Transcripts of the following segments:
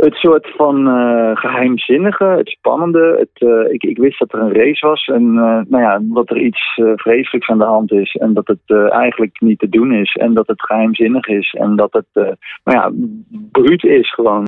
het soort van uh, geheimzinnige, het spannende. Het, uh, ik, ik, wist dat er een race was en uh, nou ja, dat er iets vreselijks aan de hand is. En dat het eigenlijk niet te doen is. En dat het geheimzinnig is. En dat het nou ja, bruut is gewoon.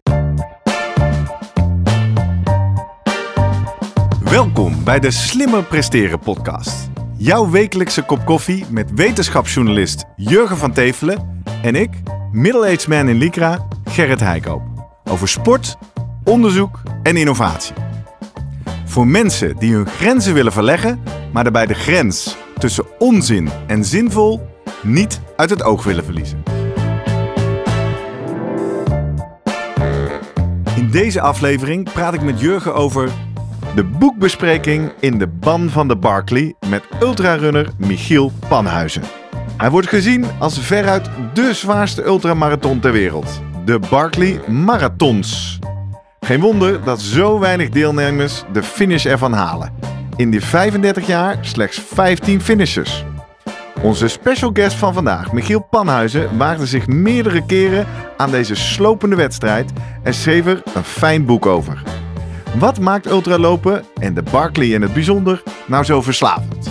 Welkom bij de Slimmer Presteren podcast. Jouw wekelijkse kop koffie met wetenschapsjournalist Jurgen van Tevelen en ik, middle-aged man in Lycra, Gerrit Heikoop over sport, onderzoek en innovatie. Voor mensen die hun grenzen willen verleggen, maar daarbij de grens tussen onzin en zinvol niet uit het oog willen verliezen. In deze aflevering praat ik met Jurgen over de boekbespreking in de ban van de Barkley met ultrarunner Michiel Panhuizen. Hij wordt gezien als veruit de zwaarste ultramarathon ter wereld de Barkley Marathons. Geen wonder dat zo weinig deelnemers de finish ervan halen. In die 35 jaar slechts 15 finishers. Onze special guest van vandaag, Michiel Panhuizen, waagde zich meerdere keren aan deze slopende wedstrijd en schreef er een fijn boek over. Wat maakt ultralopen en de Barkley in het bijzonder nou zo verslavend?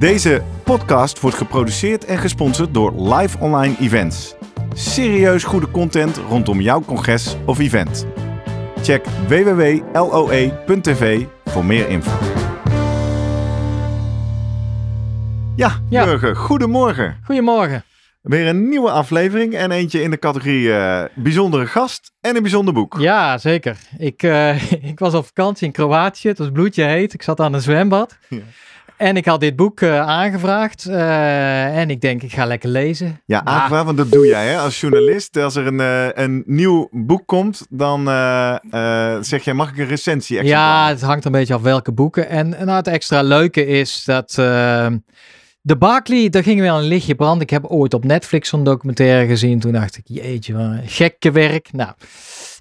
Deze podcast wordt geproduceerd en gesponsord door Live Online Events. Serieus goede content rondom jouw congres of event. Check www.loe.tv voor meer info. Ja, Ja. Jurgen, goedemorgen. Goedemorgen. Weer een nieuwe aflevering en eentje in de categorie eh, bijzondere gast en een bijzonder boek. Ja, zeker. Ik, eh, ik was op vakantie in Kroatië. Het was bloedje heet. Ik zat aan een zwembad. Ja. En ik had dit boek eh, aangevraagd. eh, en ik denk, ik ga lekker lezen. Ja, Maar- aangevraagd, want dat doe jij hè? als journalist. Als er een, eh, een nieuw boek komt, dan eh, eh, zeg jij, mag ik een recensie Ja, het hangt een beetje af welke boeken. En, nou, het extra leuke is dat... eh, de Barkley, daar ging wel een lichtje brand. Ik heb ooit op Netflix zo'n documentaire gezien. Toen dacht ik, jeetje, wat een gekke werk. Nou,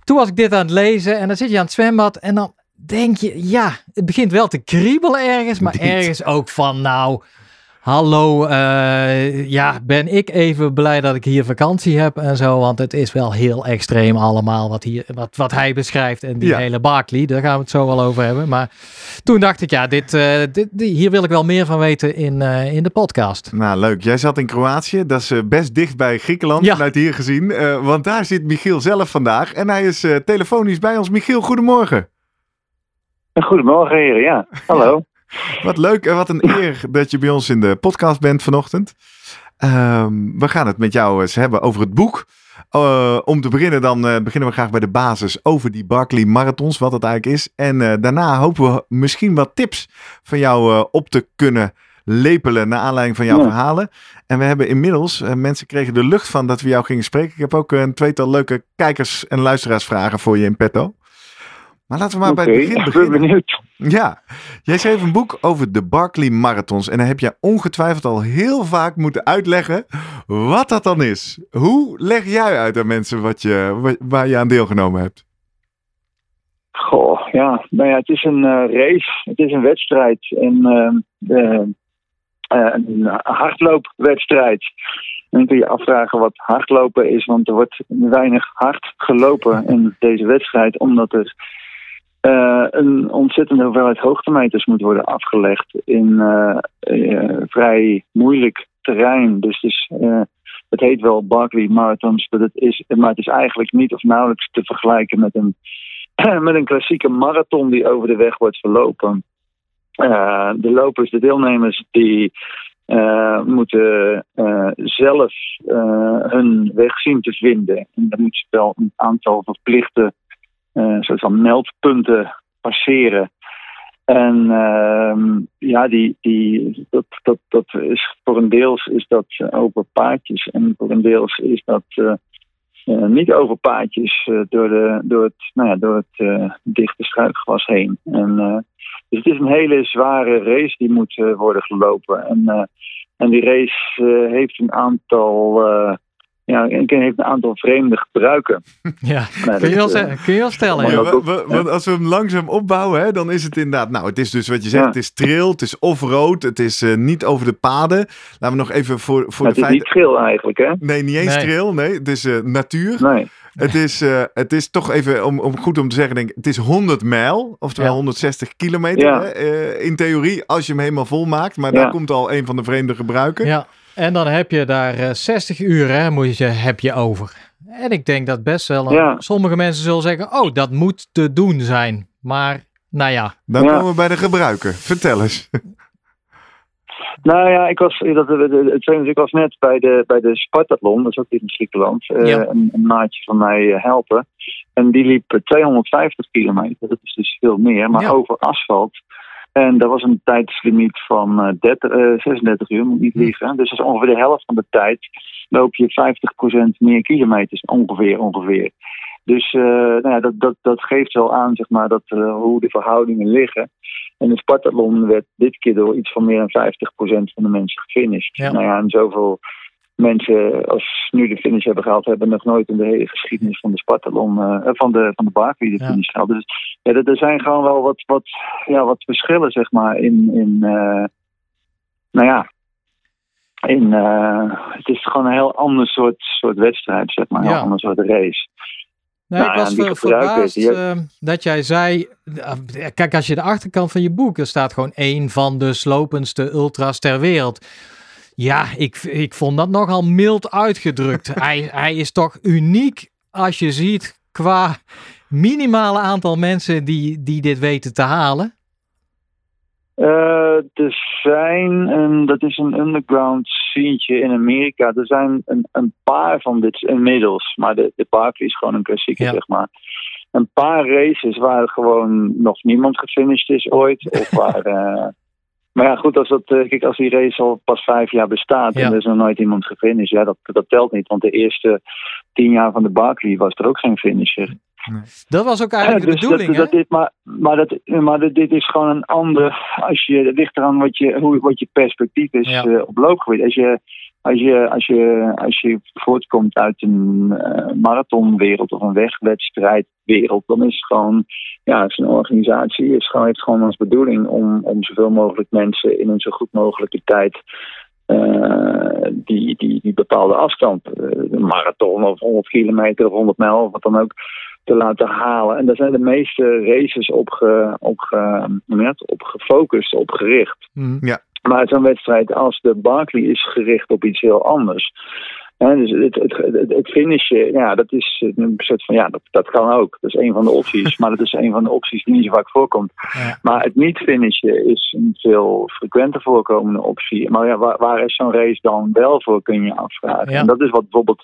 toen was ik dit aan het lezen en dan zit je aan het zwembad en dan denk je, ja, het begint wel te kriebelen ergens, maar ergens ook van, nou, hallo, eh, ja, ben ik even blij dat ik hier vakantie heb en zo, want het is wel heel extreem allemaal wat, hier, wat, wat hij beschrijft en die Ja. hele Barkley, daar gaan we het zo wel over hebben. Maar toen dacht ik, ja, dit, eh, dit, hier wil ik wel meer van weten in, eh, in de podcast. Nou, leuk. Jij zat in Kroatië. Dat is best dicht bij Griekenland, Ja. vanuit hier gezien. Want daar zit Michiel zelf vandaag. En hij is telefonisch bij ons. Michiel, goedemorgen. Goedemorgen heren, ja. Hallo. Wat leuk en wat een eer dat je bij ons in de podcast bent vanochtend. Ehm, we gaan het met jou eens hebben over het boek. Eh, om te beginnen dan eh, beginnen we graag bij de basis over die Barkley Marathons, wat het eigenlijk is. En eh, daarna hopen we misschien wat tips van jou op te kunnen lepelen naar aanleiding van jouw Ja. verhalen. En we hebben inmiddels, mensen kregen de lucht van dat we jou gingen spreken. Ik heb ook een tweetal leuke kijkers- en luisteraarsvragen voor je in petto. Maar laten we maar bij het begin ik ben beginnen. benieuwd. Ja, jij schreef een boek over de Barkley Marathons. En dan heb je ongetwijfeld al heel vaak moeten uitleggen wat dat dan is. Hoe leg jij uit aan mensen wat je, wa- waar je aan deelgenomen hebt? Goh, ja. Nou ja, het is een eh, race. Het is een wedstrijd. En, ehm, eh, eh, een hardloopwedstrijd. En dan kun je afvragen wat hardlopen is. Want er wordt weinig hard gelopen in deze wedstrijd. Omdat er eh, een ontzettende hoeveelheid hoogtemeters moet worden afgelegd. In eh, eh, vrij moeilijk terrein. Dus eh, het heet wel Barkley Marathons. Maar het, is, maar het is eigenlijk niet of nauwelijks te vergelijken met een met een klassieke marathon die over de weg wordt verlopen. De lopers, de deelnemers, die moeten zelf hun weg zien te vinden. En dan moeten ze wel een aantal verplichte eh soort van meldpunten passeren. En ehm, ja, die, die, dat, dat, dat is voor een deels is dat eh, open paadjes en voor een deels is dat eh, niet over paadjes door, de, door het, nou ja, door het dichte struikgewas heen. En, dus het is een hele zware race die moet worden gelopen. En, en die race heeft een aantal ja, en heeft een aantal vreemde gebruiken. Ja, kun, je wel, uh, kun je wel stellen. Ja, want als we hem langzaam opbouwen, hè, dan is het inderdaad... Nou, het is dus wat je zegt, het is trail, het is off-road, het is uh, niet over de paden. Laten we nog even voor, voor de feiten... Het is niet trail eigenlijk, hè? Nee, niet eens nee. trail, nee. Het is uh, natuur. Nee. Het is, uh, het is toch even, om, om goed om te zeggen, denk, het is 100 mijl, oftewel ja. 160 kilometer ja. hè, in theorie, als je hem helemaal vol maakt. Maar daar komt al een van de vreemde gebruiken. Ja. En dan heb je daar uh, 60 uur hè, moet je, heb je over. En ik denk dat best wel een, sommige mensen zullen zeggen, oh, dat moet te doen zijn. Maar, nou ja. Dan komen we bij de gebruiker. Vertel eens. Nou ja, ik was, dat, het, ik was net bij de, bij de Spartathlon, dat is ook in Griekenland, uh, een, een, maatje van mij helpen. En die liep 250 kilometer, dat is dus veel meer, maar over asfalt. En dat was een tijdslimiet van 30, uh, 36 uur, moet niet hm. liegen. Dus dat is ongeveer de helft van de tijd. Loop je 50% meer kilometers, ongeveer. ongeveer. Dus uh, nou ja, dat, dat, dat geeft wel aan zeg maar, dat, uh, hoe de verhoudingen liggen. En de Spartathlon werd dit keer door iets van meer dan 50% van de mensen gefinished. Ja. Nou ja, en zoveel mensen als nu de finish hebben gehaald, hebben nog nooit in de hele geschiedenis van de Spartalon, uh, van de, van de Barkley de finish gehaald. Dus ja, er, zijn gewoon wel wat, wat, ja, wat verschillen, zeg maar, in, in uh, nou ja, in, uh, het is gewoon een heel ander soort, soort wedstrijd, zeg maar, een heel ander soort race. Nee, nou, ik was ja, verbaasd uh, dat jij zei, kijk als je de achterkant van je boek, er staat gewoon één van de slopendste ultras ter wereld. Ja, ik, ik vond dat nogal mild uitgedrukt. hij, hij is toch uniek als je ziet qua minimale aantal mensen die, die dit weten te halen? Uh, er zijn, en dat is een underground scene in Amerika. Er zijn een, een paar van dit inmiddels, maar de, de is gewoon een klassieker, zeg maar. Een paar races waar gewoon nog niemand gefinished is ooit. Of waar, uh, Maar ja, goed, als, dat, eh, kijk, als die race al pas vijf jaar bestaat en er is nog nooit iemand gefinished, ja, dat, dat telt niet. Want de eerste tien jaar van de Barkley was er ook geen finisher. Nee. Dat was ook eigenlijk de dus bedoeling. Dat, dat dit, maar maar, dat, maar dit is gewoon een ander. Als je, het ligt eraan wat je, hoe, wat je perspectief is ja. uh, op loopgebied. Als je, als, je, als, je, als je voortkomt uit een uh, marathonwereld of een wegwedstrijdwereld, dan is het gewoon. Ja, het is een organisatie. Het gewoon, heeft gewoon als bedoeling om, om zoveel mogelijk mensen in een zo goed mogelijke tijd uh, die, die, die bepaalde afstand, uh, een marathon of 100 kilometer of 100 mijl of wat dan ook, te laten halen. En daar zijn de meeste races op, ge, op, ge, op gefocust, op gericht. Mm. Ja. Maar zo'n wedstrijd als de Barkley is gericht op iets heel anders. Dus het, het, het, het finishen, ja, dat is een soort van, ja, dat, dat kan ook. Dat is een van de opties. maar dat is een van de opties die niet zo vaak voorkomt. Ja. Maar het niet finishen is een veel frequenter voorkomende optie. Maar ja, waar, waar is zo'n race dan wel voor, kun je afvragen. Ja. En dat is wat bijvoorbeeld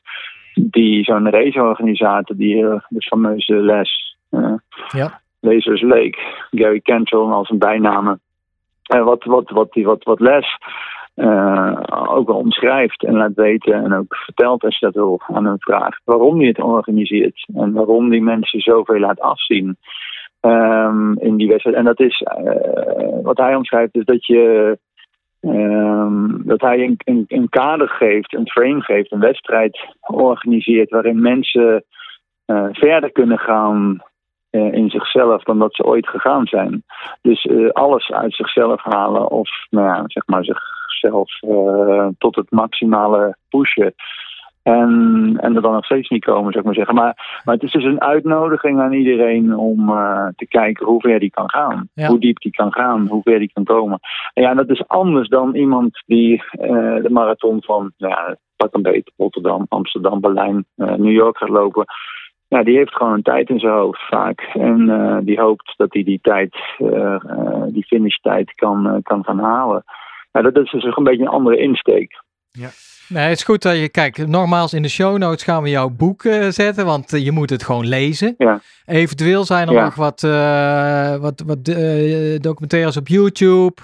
die zo'n raceorganisator, die uh, de fameuze Les, uh, ja. Lasers Lake, Gary Cantrell als een bijnamen. Wat, wat, wat, die, wat, wat Les uh, ook wel omschrijft en laat weten en ook vertelt als je dat wil aan hem vraagt. Waarom hij het organiseert en waarom die mensen zoveel laat afzien um, in die wedstrijd. En dat is, uh, wat hij omschrijft, is dat je Um, dat hij een, een, een, kader geeft, een frame geeft, een wedstrijd organiseert waarin mensen uh, verder kunnen gaan in zichzelf dan dat ze ooit gegaan zijn. Dus uh, alles uit zichzelf halen of nou ja, zeg maar zichzelf tot het maximale pushen. En, en er dan nog steeds niet komen, zou ik maar zeggen. Maar, maar het is dus een uitnodiging aan iedereen om uh, te kijken hoe ver die kan gaan. Ja. Hoe diep die kan gaan, hoe ver die kan komen. En ja, dat is anders dan iemand die uh, de marathon van, ja, pak een beetje Rotterdam, Amsterdam, Berlijn, uh, New York gaat lopen. Ja, die heeft gewoon een tijd in zijn hoofd vaak. En uh, die hoopt dat hij die tijd, uh, uh, die finishtijd kan, kan gaan halen. Ja, dat is dus een beetje een andere insteek. Ja. Nee, het is goed dat je kijkt. Nogmaals, in de show notes gaan we jouw boek uh, zetten, want uh, je moet het gewoon lezen. Ja. Eventueel zijn er Ja. nog wat, uh, wat, wat documentaires op YouTube.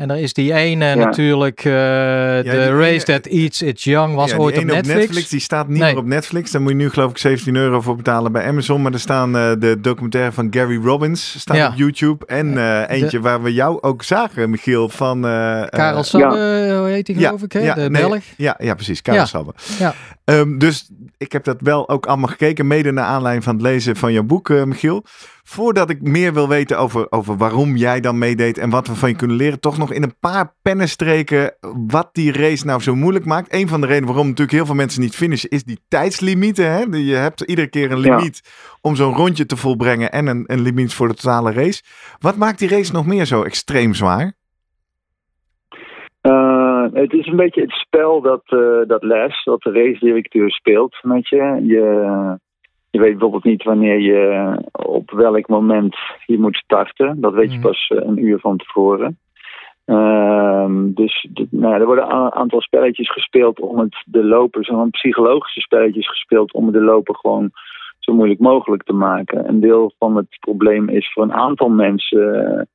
En er is die ene natuurlijk, uh, The Race That Eats Its Young, was ooit op Netflix. op Netflix. Die staat niet meer op Netflix. Daar moet je nu geloof ik 17 euro voor betalen bij Amazon. Maar er staan uh, de documentaire van Gary Robbins staat op YouTube. En uh, eentje waar we jou ook zagen, Michiel, van... Karel Sabbe, hoe heet die geloof ik, hè? De nee, Belg. Ja, ja, precies, Karel Sabbe. Ja. Um, dus ik heb dat wel ook allemaal gekeken, mede naar aanleiding van het lezen van jouw boek, Michiel. Voordat ik meer wil weten over, over waarom jij dan meedeed en wat we van je kunnen leren, toch nog in een paar pennenstreken wat die race nou zo moeilijk maakt. Een van de redenen waarom natuurlijk heel veel mensen niet finishen, is die tijdslimieten. Hè? Je hebt iedere keer een limiet om zo'n rondje te volbrengen en een, een limiet voor de totale race. Wat maakt die race nog meer zo extreem zwaar? Uh, het is een beetje het spel dat, uh, dat Les, dat de race directeur speelt met je. Je je weet bijvoorbeeld niet wanneer je op welk moment je moet starten. Dat weet je mhm. pas eh, een uur van tevoren. Ehm, dus nou, er worden een aantal spelletjes gespeeld om het de lopen, zo'n psychologische spelletjes gespeeld om de lopen gewoon zo moeilijk mogelijk te maken. Een deel van het probleem is voor een aantal mensen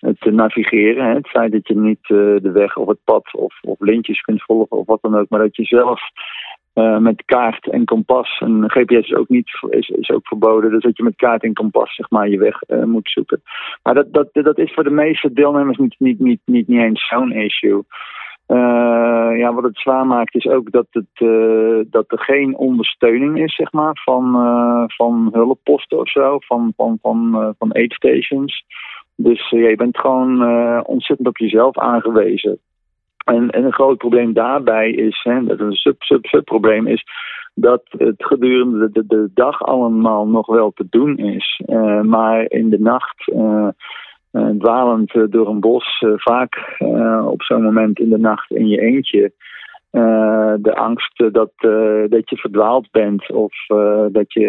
uh, het navigeren. Hè? Het feit dat je niet de weg of het pad of, of lintjes kunt volgen of wat dan ook, maar dat je zelf uh, met kaart en kompas. En GPS is ook, niet, is, is ook verboden. Dus dat je met kaart en kompas zeg maar, je weg uh, moet zoeken. Maar dat, dat, dat is voor de meeste deelnemers niet, niet, niet, niet, niet eens zo'n issue. Uh, ja, wat het zwaar maakt is ook dat, het, dat er geen ondersteuning is zeg maar, van, van hulpposten of zo, van, van, van, van aid stations. Dus je bent gewoon ontzettend op jezelf aangewezen. En, en een groot probleem daarbij is, hè, dat een sub, sub, sub probleem is, dat het gedurende de, dag allemaal nog wel te doen is. Uh, maar in de nacht, uh, uh, dwalend door een bos, vaak op zo'n moment in de nacht in je eentje. de angst dat, dat je verdwaald bent of dat je,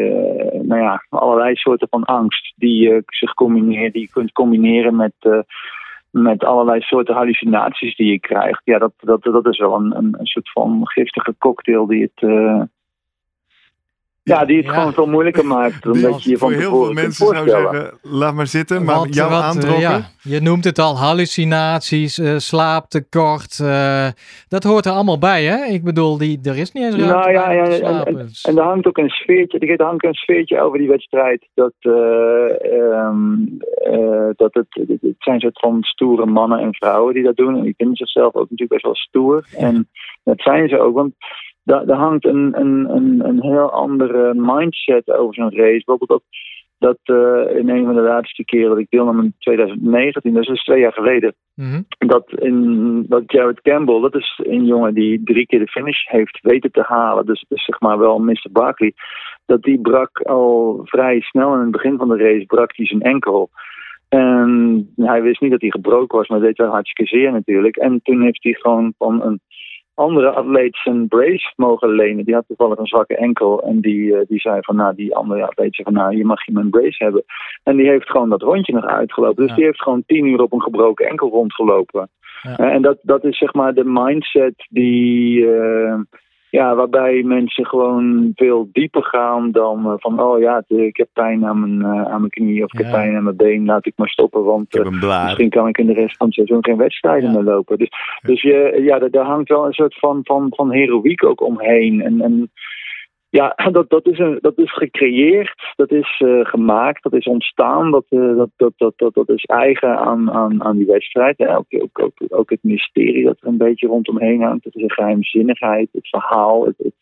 nou ja, allerlei soorten van angst die zich combineren, die je kunt combineren met met allerlei soorten hallucinaties die je krijgt. Ja, dat, dat, dat is wel een, een, soort van giftige cocktail die het, uh, ja, die het gewoon veel moeilijker maakt. Omdat je je van voor heel veel mensen zou zeggen, laat maar zitten. Maar wat, jouw aantrokken? ja, je noemt het al, hallucinaties, uh, slaaptekort. Uh, dat hoort er allemaal bij, hè? Ik bedoel, die, er is niet eens ruimte nou, ja, ja, en, en, en, er hangt ook een sfeertje, er hangt een sfeertje over die wedstrijd. Dat, um, dat het, het zijn soort van stoere mannen en vrouwen die dat doen. En die vinden zichzelf ook natuurlijk best wel stoer. En dat zijn ze ook, want daar, hangt een, een, een, een heel andere mindset over zo'n race. Bijvoorbeeld dat, dat uh, in een van de laatste keren dat ik deelnam in 2019, dus dat is twee jaar geleden, mm dat, in, dat Jared Campbell, dat is een jongen die drie keer de finish heeft weten te halen, dus, dus zeg maar wel Mr. Barkley, dat die brak al vrij snel in het begin van de race, brak hij zijn enkel. En hij wist niet dat hij gebroken was, maar dat deed wel hartstikke zeer natuurlijk. En toen heeft hij gewoon van een andere atleet zijn brace mogen lenen. Die had toevallig een zwakke enkel. En die, uh, die zei van, nou, die andere atleet zei van, nou, je mag je mijn brace hebben. En die heeft gewoon dat rondje nog uitgelopen. Dus die heeft gewoon tien uur op een gebroken enkel rondgelopen. Ja. Uh, en dat, dat is zeg maar de mindset die... Uh, ja, waarbij mensen gewoon veel dieper gaan dan uh, van, oh ja, ik heb pijn aan mijn, uh, aan mijn knie of ik heb pijn aan mijn been, laat ik maar stoppen, want uh, misschien kan ik in de rest van het seizoen geen wedstrijden meer lopen. Dus, dus je, ja, daar hangt wel een soort van, van, van heroïek ook omheen. En, en ja, dat, dat, is een, dat is gecreëerd, dat is uh, gemaakt, dat is ontstaan, dat, uh, dat, dat, dat, dat, dat is eigen aan, aan, aan die wedstrijd. Ja, ook, ook, ook, ook, het mysterie dat er een beetje rondomheen hangt, het is een geheimzinnigheid, het verhaal, het, het,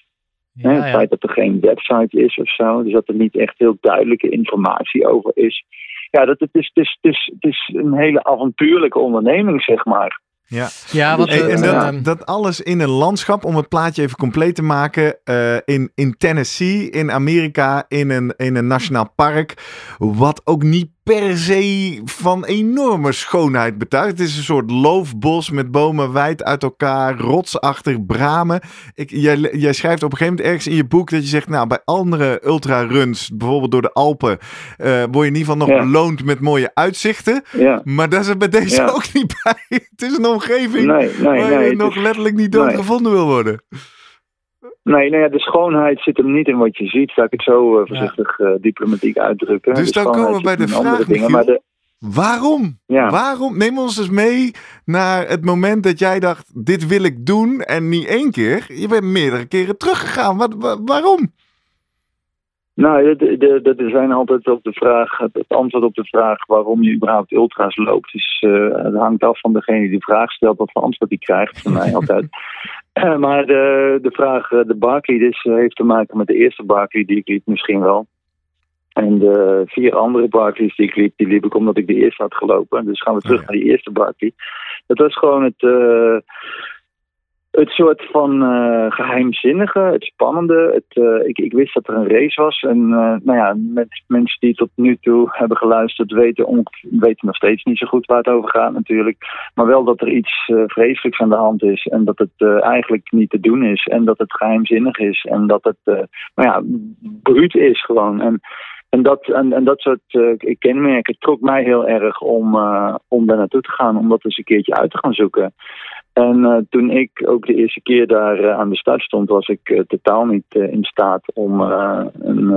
ja, het feit dat er geen website is of zo, dus dat er niet echt heel duidelijke informatie over is. Ja, dat, het, is, het, is, het, is, het is een hele avontuurlijke onderneming, zeg maar. Ja, ja wat, en, dat, ehm, dat, alles in een landschap, om het plaatje even compleet te maken, uh, in, in Tennessee, in Amerika, in een, in een nationaal park, wat ook niet per se van enorme schoonheid betuigt. Het is een soort loofbos met bomen wijd uit elkaar, rotsachtig bramen. Ik, jij, jij schrijft op een gegeven moment ergens in je boek dat je zegt, nou, bij andere ultraruns, bijvoorbeeld door de Alpen, uh, word je in ieder geval nog beloond met mooie uitzichten. Ja. Maar dat is er bij deze ook niet bij. Het is een omgeving nee, nee, waar je nog letterlijk niet doodgevonden wil worden. Nee, nou ja, de schoonheid zit hem niet in wat je ziet. Laat ik het zo uh, voorzichtig uh, diplomatiek uitdrukken. Dus dan komen we bij de vraag, dingen, maar de, Waarom? Ja. Waarom? Neem ons eens mee naar het moment dat jij dacht: dit wil ik doen. En niet één keer. Je bent meerdere keren teruggegaan. Wat, wa- waarom? Nou, er zijn altijd op de vraag, het antwoord op de vraag waarom je überhaupt ultra's loopt, is, eh, het hangt af van degene die de vraag stelt, wat voor antwoord die krijgt, van mij altijd. Eh, maar de, de vraag, eh, de Barkley, dus, heeft te maken met de eerste Barkley die ik liep misschien wel. En de vier andere Barclays die ik liep, die liep ik omdat ik de eerste had gelopen. Dus gaan we terug ja. naar die eerste Barkley. Dat was gewoon het, het soort van eh, geheimzinnige, het spannende. Het, eh, ik, ik wist dat er een race was. En eh, nou ja, met mensen die tot nu toe hebben geluisterd weten, onge- weten nog steeds niet zo goed waar het over gaat natuurlijk. Maar wel dat er iets vreselijks aan de hand is. En dat het eigenlijk niet te doen is. En dat het geheimzinnig is. En dat het, nou ja, bruut is gewoon. En en dat, en, dat soort kenmerken trok mij heel erg om, om daar naartoe te gaan, om dat eens een keertje uit te gaan zoeken. En uh, toen ik ook de eerste keer daar aan de start stond, was ik totaal niet in staat om een,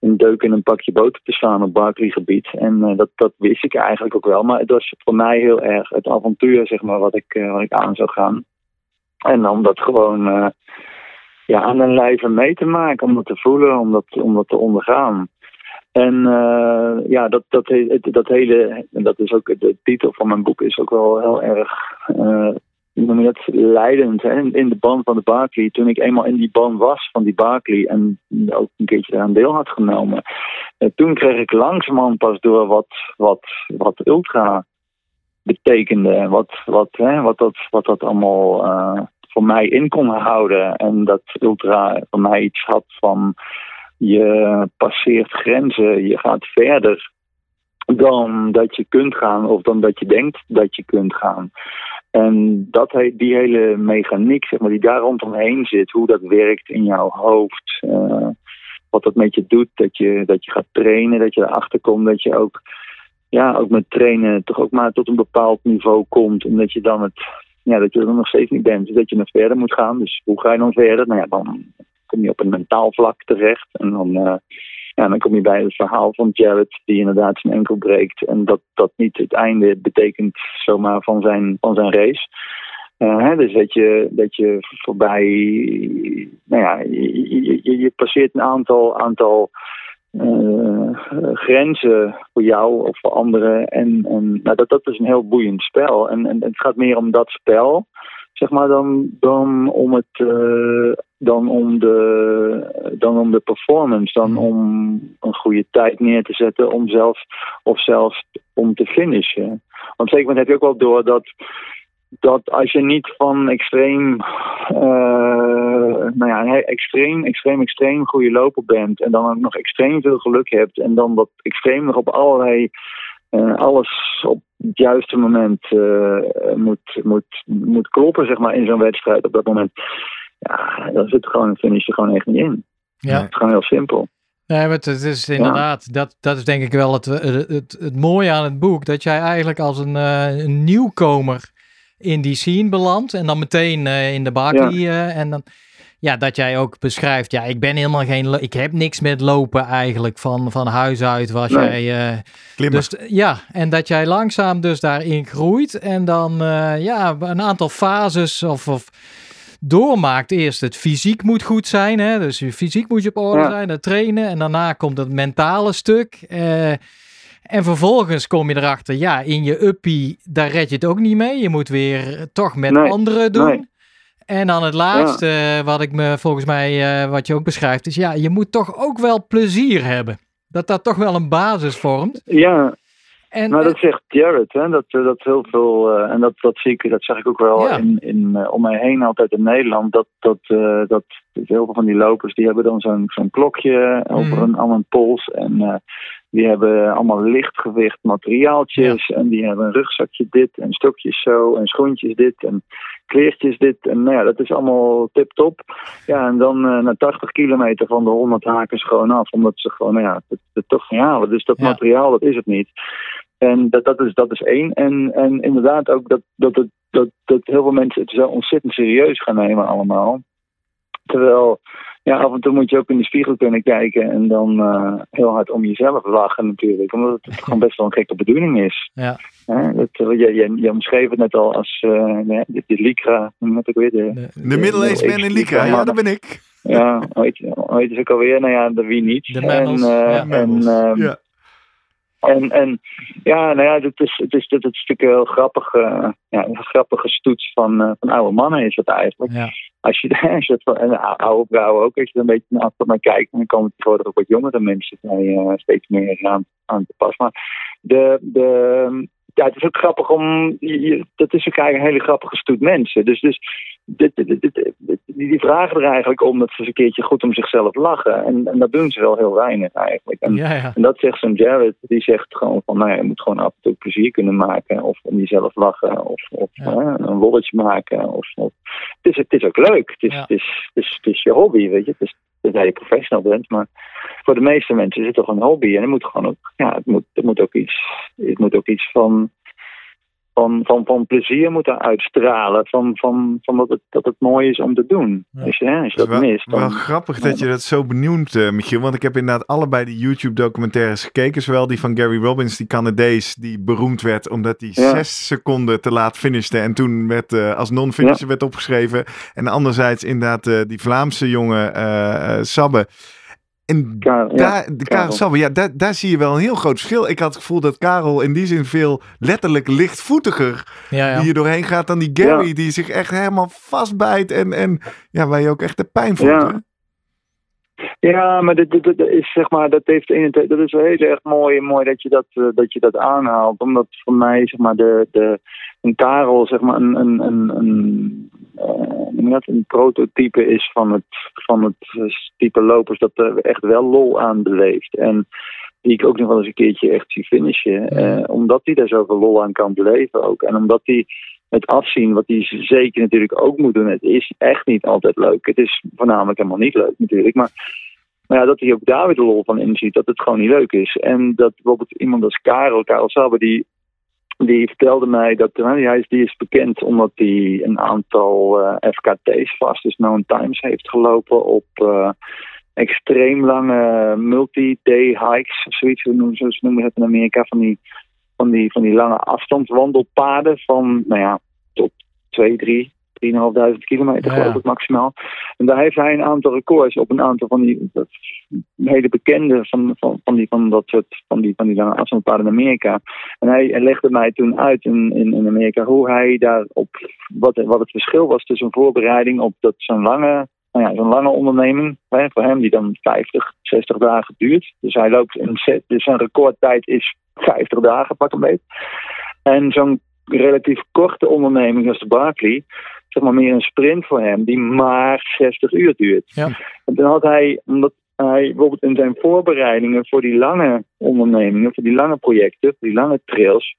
een deuk in een pakje boter te slaan op Barkley-gebied. En dat, dat wist ik eigenlijk ook wel, maar het was voor mij heel erg het avontuur, zeg maar, wat ik, wat ik aan zou gaan. En om dat gewoon ja, aan een lijve mee te maken, om dat te voelen, om dat, om dat te ondergaan. En ja, dat, dat, dat hele, dat is ook de titel van mijn boek, is ook wel heel erg, noem je dat, leidend hè? in de band van de Barkley. Toen ik eenmaal in die band was van die Barkley en ook een keertje eraan deel had genomen, uh, toen kreeg ik langzamerhand pas door wat, wat, wat ultra betekende, wat, wat, hè, wat, dat, wat dat allemaal voor mij in kon houden. En dat ultra voor mij iets had van je passeert grenzen, je gaat verder dan dat je kunt gaan of dan dat je denkt dat je kunt gaan. En dat, die hele mechaniek zeg maar, die daar rondomheen zit, hoe dat werkt in jouw hoofd, uh, wat dat met je doet, dat je, dat je gaat trainen, dat je erachter komt, dat je ook, ja, ook met trainen toch ook maar tot een bepaald niveau komt, omdat je dan het ja, dat je er nog steeds niet bent. Dus dat je nog verder moet gaan. Dus hoe ga je dan verder? Nou ja, dan kom je op een mentaal vlak terecht. En dan, uh, ja, dan kom je bij het verhaal van Jared, die inderdaad zijn enkel breekt. En dat dat niet het einde betekent zomaar van zijn, van zijn race. Uh, hè, dus dat je, dat je voorbij, nou ja, je, je, je passeert een aantal, aantal uh, grenzen voor jou of voor anderen. En, en nou, dat, dat is een heel boeiend spel. En, en het gaat meer om dat spel, zeg maar, dan, dan, om, het, uh, dan, om, de, dan om de performance. Dan om een goede tijd neer te zetten om zelfs, of zelfs om te finishen. Want zeker heb je ook wel door dat dat als je niet van extreem, uh, nou ja, extreem, extreem, extreem goede loper bent en dan ook nog extreem veel geluk hebt en dan dat extreem nog op allerlei, uh, alles op het juiste moment uh, moet, moet, moet kloppen, zeg maar, in zo'n wedstrijd op dat moment. Ja, dan zit gewoon een finish er gewoon echt niet in. Ja. Het is gewoon heel simpel. Nee, maar het is inderdaad, ja. dat, dat is denk ik wel het, het, het, het mooie aan het boek, dat jij eigenlijk als een, een nieuwkomer in die scene belandt en dan meteen uh, in de Barkley ja. uh, en dan ja dat jij ook beschrijft ja ik ben helemaal geen ik heb niks met lopen eigenlijk van van huis uit was nee. jij uh, dus ja en dat jij langzaam dus daarin groeit en dan ja een aantal fases of, of doormaakt eerst het fysiek moet goed zijn hè dus je fysiek moet je op orde ja. zijn dat trainen en daarna komt het mentale stuk en vervolgens kom je erachter, ja, in je uppie, daar red je het ook niet mee. Je moet weer toch met nee, anderen doen. Nee. En dan het laatste, ja. wat ik me volgens mij, uh, wat je ook beschrijft, is ja, je moet toch ook wel plezier hebben. Dat dat toch wel een basis vormt. Ja, en, nou, dat zegt Jared, hè? Dat, dat heel veel, uh, en dat, dat zie ik, dat zeg ik ook wel ja. in, in, uh, om mij heen altijd in Nederland, dat, dat, uh, dat heel veel van die lopers, die hebben dan zo'n zo'n klokje over mm. een, aan een pols en die hebben allemaal lichtgewicht materiaaltjes ja. en die hebben een rugzakje dit en stokjes zo en schoentjes dit en kleertjes dit en nou ja, dat is allemaal tip-top. Ja, en dan na 80 kilometer van de 100 haken ze gewoon af, omdat ze gewoon, nou ja, het, het toch niet halen. Dus dat ja. materiaal, dat is het niet. En dat, dat, is, dat is één. En, en inderdaad ook dat, dat, het, dat, dat heel veel mensen het zo ontzettend serieus gaan nemen allemaal. Terwijl, ja, af en toe moet je ook in de spiegel kunnen kijken en dan uh, heel hard om jezelf lachen natuurlijk. Omdat het gewoon best wel een gekke bedoeling is. Ja. Hè? Dat, je, je, je omschreef het net al als uh, de, de, de Lycra, hoe ik weer? De, de, de middle-aged man in Lycra, ja, dat ben ik. Ja, ooit, ooit is ook alweer, nou ja, de wie niet. De Mannels, en, uh, ja. en, um, Ja. En, en ja, nou ja, het is, het is, het is natuurlijk een heel grappig, uh, ja, een grappige stoets van, uh, van oude mannen is dat eigenlijk. Ja. Als je, als je het en oude vrouwen ook, als je er een beetje naar achter naar kijkt, dan komen tegenwoordig ook wat jongere mensen bij uh, steeds meer aan, aan te pas. Maar de, de, ja, het is ook grappig om, je, dat is ook eigenlijk een hele grappige stoet mensen. Dus, dus dit, dit, dit, die vragen er eigenlijk om dat ze eens een keertje goed om zichzelf lachen. En, en dat doen ze wel heel weinig eigenlijk. En, Ja, ja. en dat zegt zo'n Jared, die zegt gewoon van, nou ja, je moet gewoon af en toe plezier kunnen maken. Of om jezelf lachen, of, of Ja. een lolletje maken. Of, of. Het, is, het is ook leuk, het is, het, is, het, is, het is je hobby, weet je. Het is, tenzij je professional bent, maar voor de meeste mensen is het toch een hobby. En het moet gewoon ook, ja, het moet, het moet ook iets, het moet ook iets van, van, van, van plezier moeten uitstralen. Van, van, van dat, het, dat het mooi is om te doen. Ja. Als je, hè, als je Het dat wel, mist, dan... wel grappig dat je dat zo benoemt, eh, Michiel. Want ik heb inderdaad allebei die YouTube-documentaires gekeken. Zowel die van Gary Robbins, die Canadees, die beroemd werd omdat hij Ja. zes seconden te laat finishte. En toen werd, eh, als non-finisher werd opgeschreven. En anderzijds inderdaad eh, die Vlaamse jongen eh, eh, Sabbe. En Karel, ja, daar, Karel ja, daar, daar zie je wel een heel groot verschil. Ik had het gevoel dat Karel in die zin veel letterlijk lichtvoetiger Ja, ja. die er doorheen gaat dan die Gary, Ja. die zich echt helemaal vastbijt en, en ja, waar je ook echt de pijn voelt. Ja. maar dit, dit, dit is zeg maar, dat heeft dat is wel heel erg mooi, mooi dat je dat, eh, dat je dat aanhaalt. Omdat voor mij zeg maar de, de een Karel zeg maar een, een, een, een, eh, dat, een prototype is van het, van het eh, type lopers dat er echt wel lol aan beleeft. En die ik ook nog wel eens een keertje echt zie finishen. eh, omdat hij daar zoveel lol aan kan beleven ook. En omdat hij het afzien, wat hij zeker natuurlijk ook moet doen, het is echt niet altijd leuk. Het is voornamelijk helemaal niet leuk natuurlijk. Maar, maar ja, dat hij ook daar weer de lol van inziet, dat het gewoon niet leuk is. En dat bijvoorbeeld iemand als Karel, Karel Sabbe, die, die vertelde mij dat nou, hij is, die is bekend omdat hij een aantal eh, FKT's, dus known times, heeft gelopen op eh, extreem lange multi-day hikes, of zoiets, hoe noemen ze, noemen het in Amerika, van die van die, van die lange afstandswandelpaden van, nou ja, tot 2, 3, 3.500 kilometer Ja. geloof ik maximaal. En daar heeft hij een aantal records op een aantal van die dat, hele bekende van, van, van, die, van dat soort van die, van die lange afstandspaden in Amerika. En hij, hij legde mij toen uit in, in, in Amerika hoe hij daarop, wat, wat het verschil was tussen een voorbereiding op dat zo'n lange nou ja, zo'n lange onderneming hè, voor hem die dan 50, 60 dagen duurt. Dus hij loopt in set, dus zijn recordtijd is 50 dagen pak een beetje. En zo'n relatief korte onderneming als de Barclay, zeg maar meer een sprint voor hem, die maar 60 uur duurt. Ja. En dan had hij, omdat hij bijvoorbeeld in zijn voorbereidingen voor die lange ondernemingen, voor die lange projecten, voor die lange trails,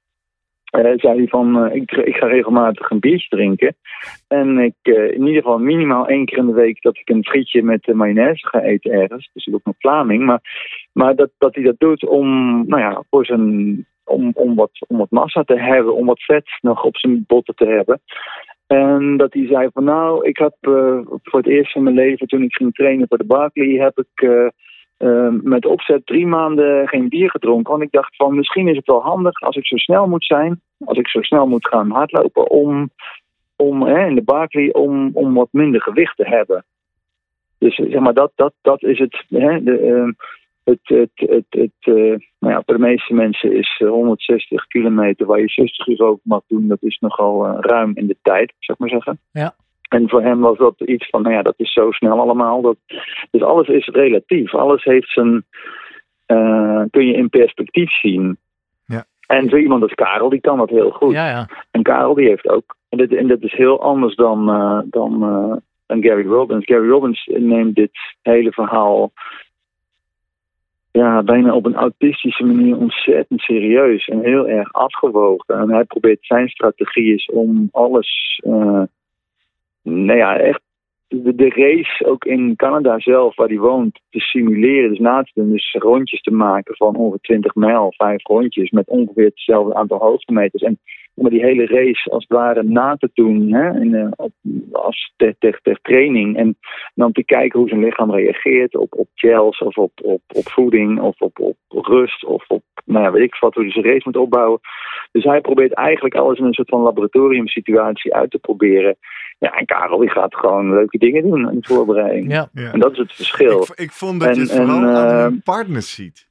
eh, zei hij van, eh, ik, ik ga regelmatig een biertje drinken. En ik, eh, in ieder geval minimaal één keer in de week dat ik een frietje met mayonaise ga eten ergens. Dus ik ook een Vlaming. Maar, maar dat, dat hij dat doet om, nou ja, voor zijn, om, om, wat, om wat massa te hebben, om wat vet nog op zijn botten te hebben. En dat hij zei van nou, ik heb eh, voor het eerst in mijn leven toen ik ging trainen voor de Barclay, heb ik eh, eh, met opzet drie maanden geen bier gedronken. Want ik dacht van misschien is het wel handig als ik zo snel moet zijn, als ik zo snel moet gaan hardlopen, om, om in de Barclay om, om wat minder gewicht te hebben. Dus zeg maar, dat, dat, dat is het. Hè, de, het, het, het, het, eh, nou ja, voor de meeste mensen is eh, 160 kilometer waar je 60 uur over mag doen, dat is nogal eh, ruim in de tijd, zou ik maar zeggen. Ja. En voor hem was dat iets van, nou ja, dat is zo snel allemaal. Dat, dus alles is relatief. Alles heeft zijn, eh, kun je in perspectief zien. Ja. En zo iemand als Karel, die kan dat heel goed. Ja, ja. En Karel die heeft ook. En dat, en dat is heel anders dan, eh, dan, eh, dan Gary Robbins. Gary Robbins neemt dit hele verhaal ja, bijna op een autistische manier ontzettend serieus en heel erg afgewogen. En hij probeert zijn strategie is om alles, eh, nou ja, echt de, de race ook in Canada zelf, waar hij woont, te simuleren. Dus na te doen, dus rondjes te maken van ongeveer 20 mijl, vijf rondjes, met ongeveer hetzelfde aantal hoogtemeters. En maar die hele race als het ware na te doen. Hè, in, uh, op, als ter, ter, ter, training. En dan te kijken hoe zijn lichaam reageert op, op gels of op, op, op voeding of op, op rust of op, nou ja, weet ik wat, hoe hij zijn race moet opbouwen. Dus hij probeert eigenlijk alles in een soort van laboratoriumsituatie uit te proberen. Ja, en Karel die gaat gewoon leuke dingen doen in de voorbereiding. Ja. En dat is het verschil. Ik, ik vond dat je het vooral en, aan uh, hun partners ziet.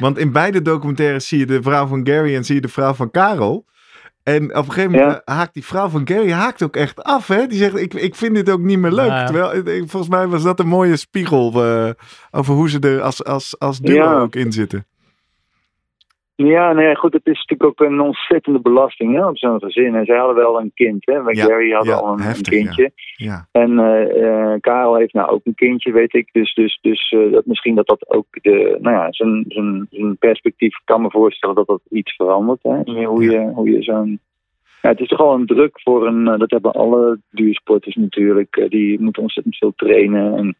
Want in beide documentaires zie je de vrouw van Gary en zie je de vrouw van Karel. En op een gegeven moment ja. haakt die vrouw van Gary haakt ook echt af. Hè? Die zegt, ik, ik vind dit ook niet meer leuk. Ja. Terwijl, volgens mij was dat een mooie spiegel uh, over hoe ze er als, als, als duo ja. ook in zitten. Ja, nee, goed, het is natuurlijk ook een ontzettende belasting hè, op zo'n gezin. En zij hadden wel een kind, hè. Met Gary ja, al een, heftig, een kindje. Ja. En uh, Karel heeft nou ook een kindje, weet ik. Dus, dus, dus uh, dat misschien dat dat ook de, nou ja, zijn, zijn, zijn perspectief kan me voorstellen dat dat iets verandert. Hè, hoe je, hoe je zo'n ja, het is toch al een druk voor een, dat hebben alle duursporters natuurlijk. Die moeten ontzettend veel trainen. En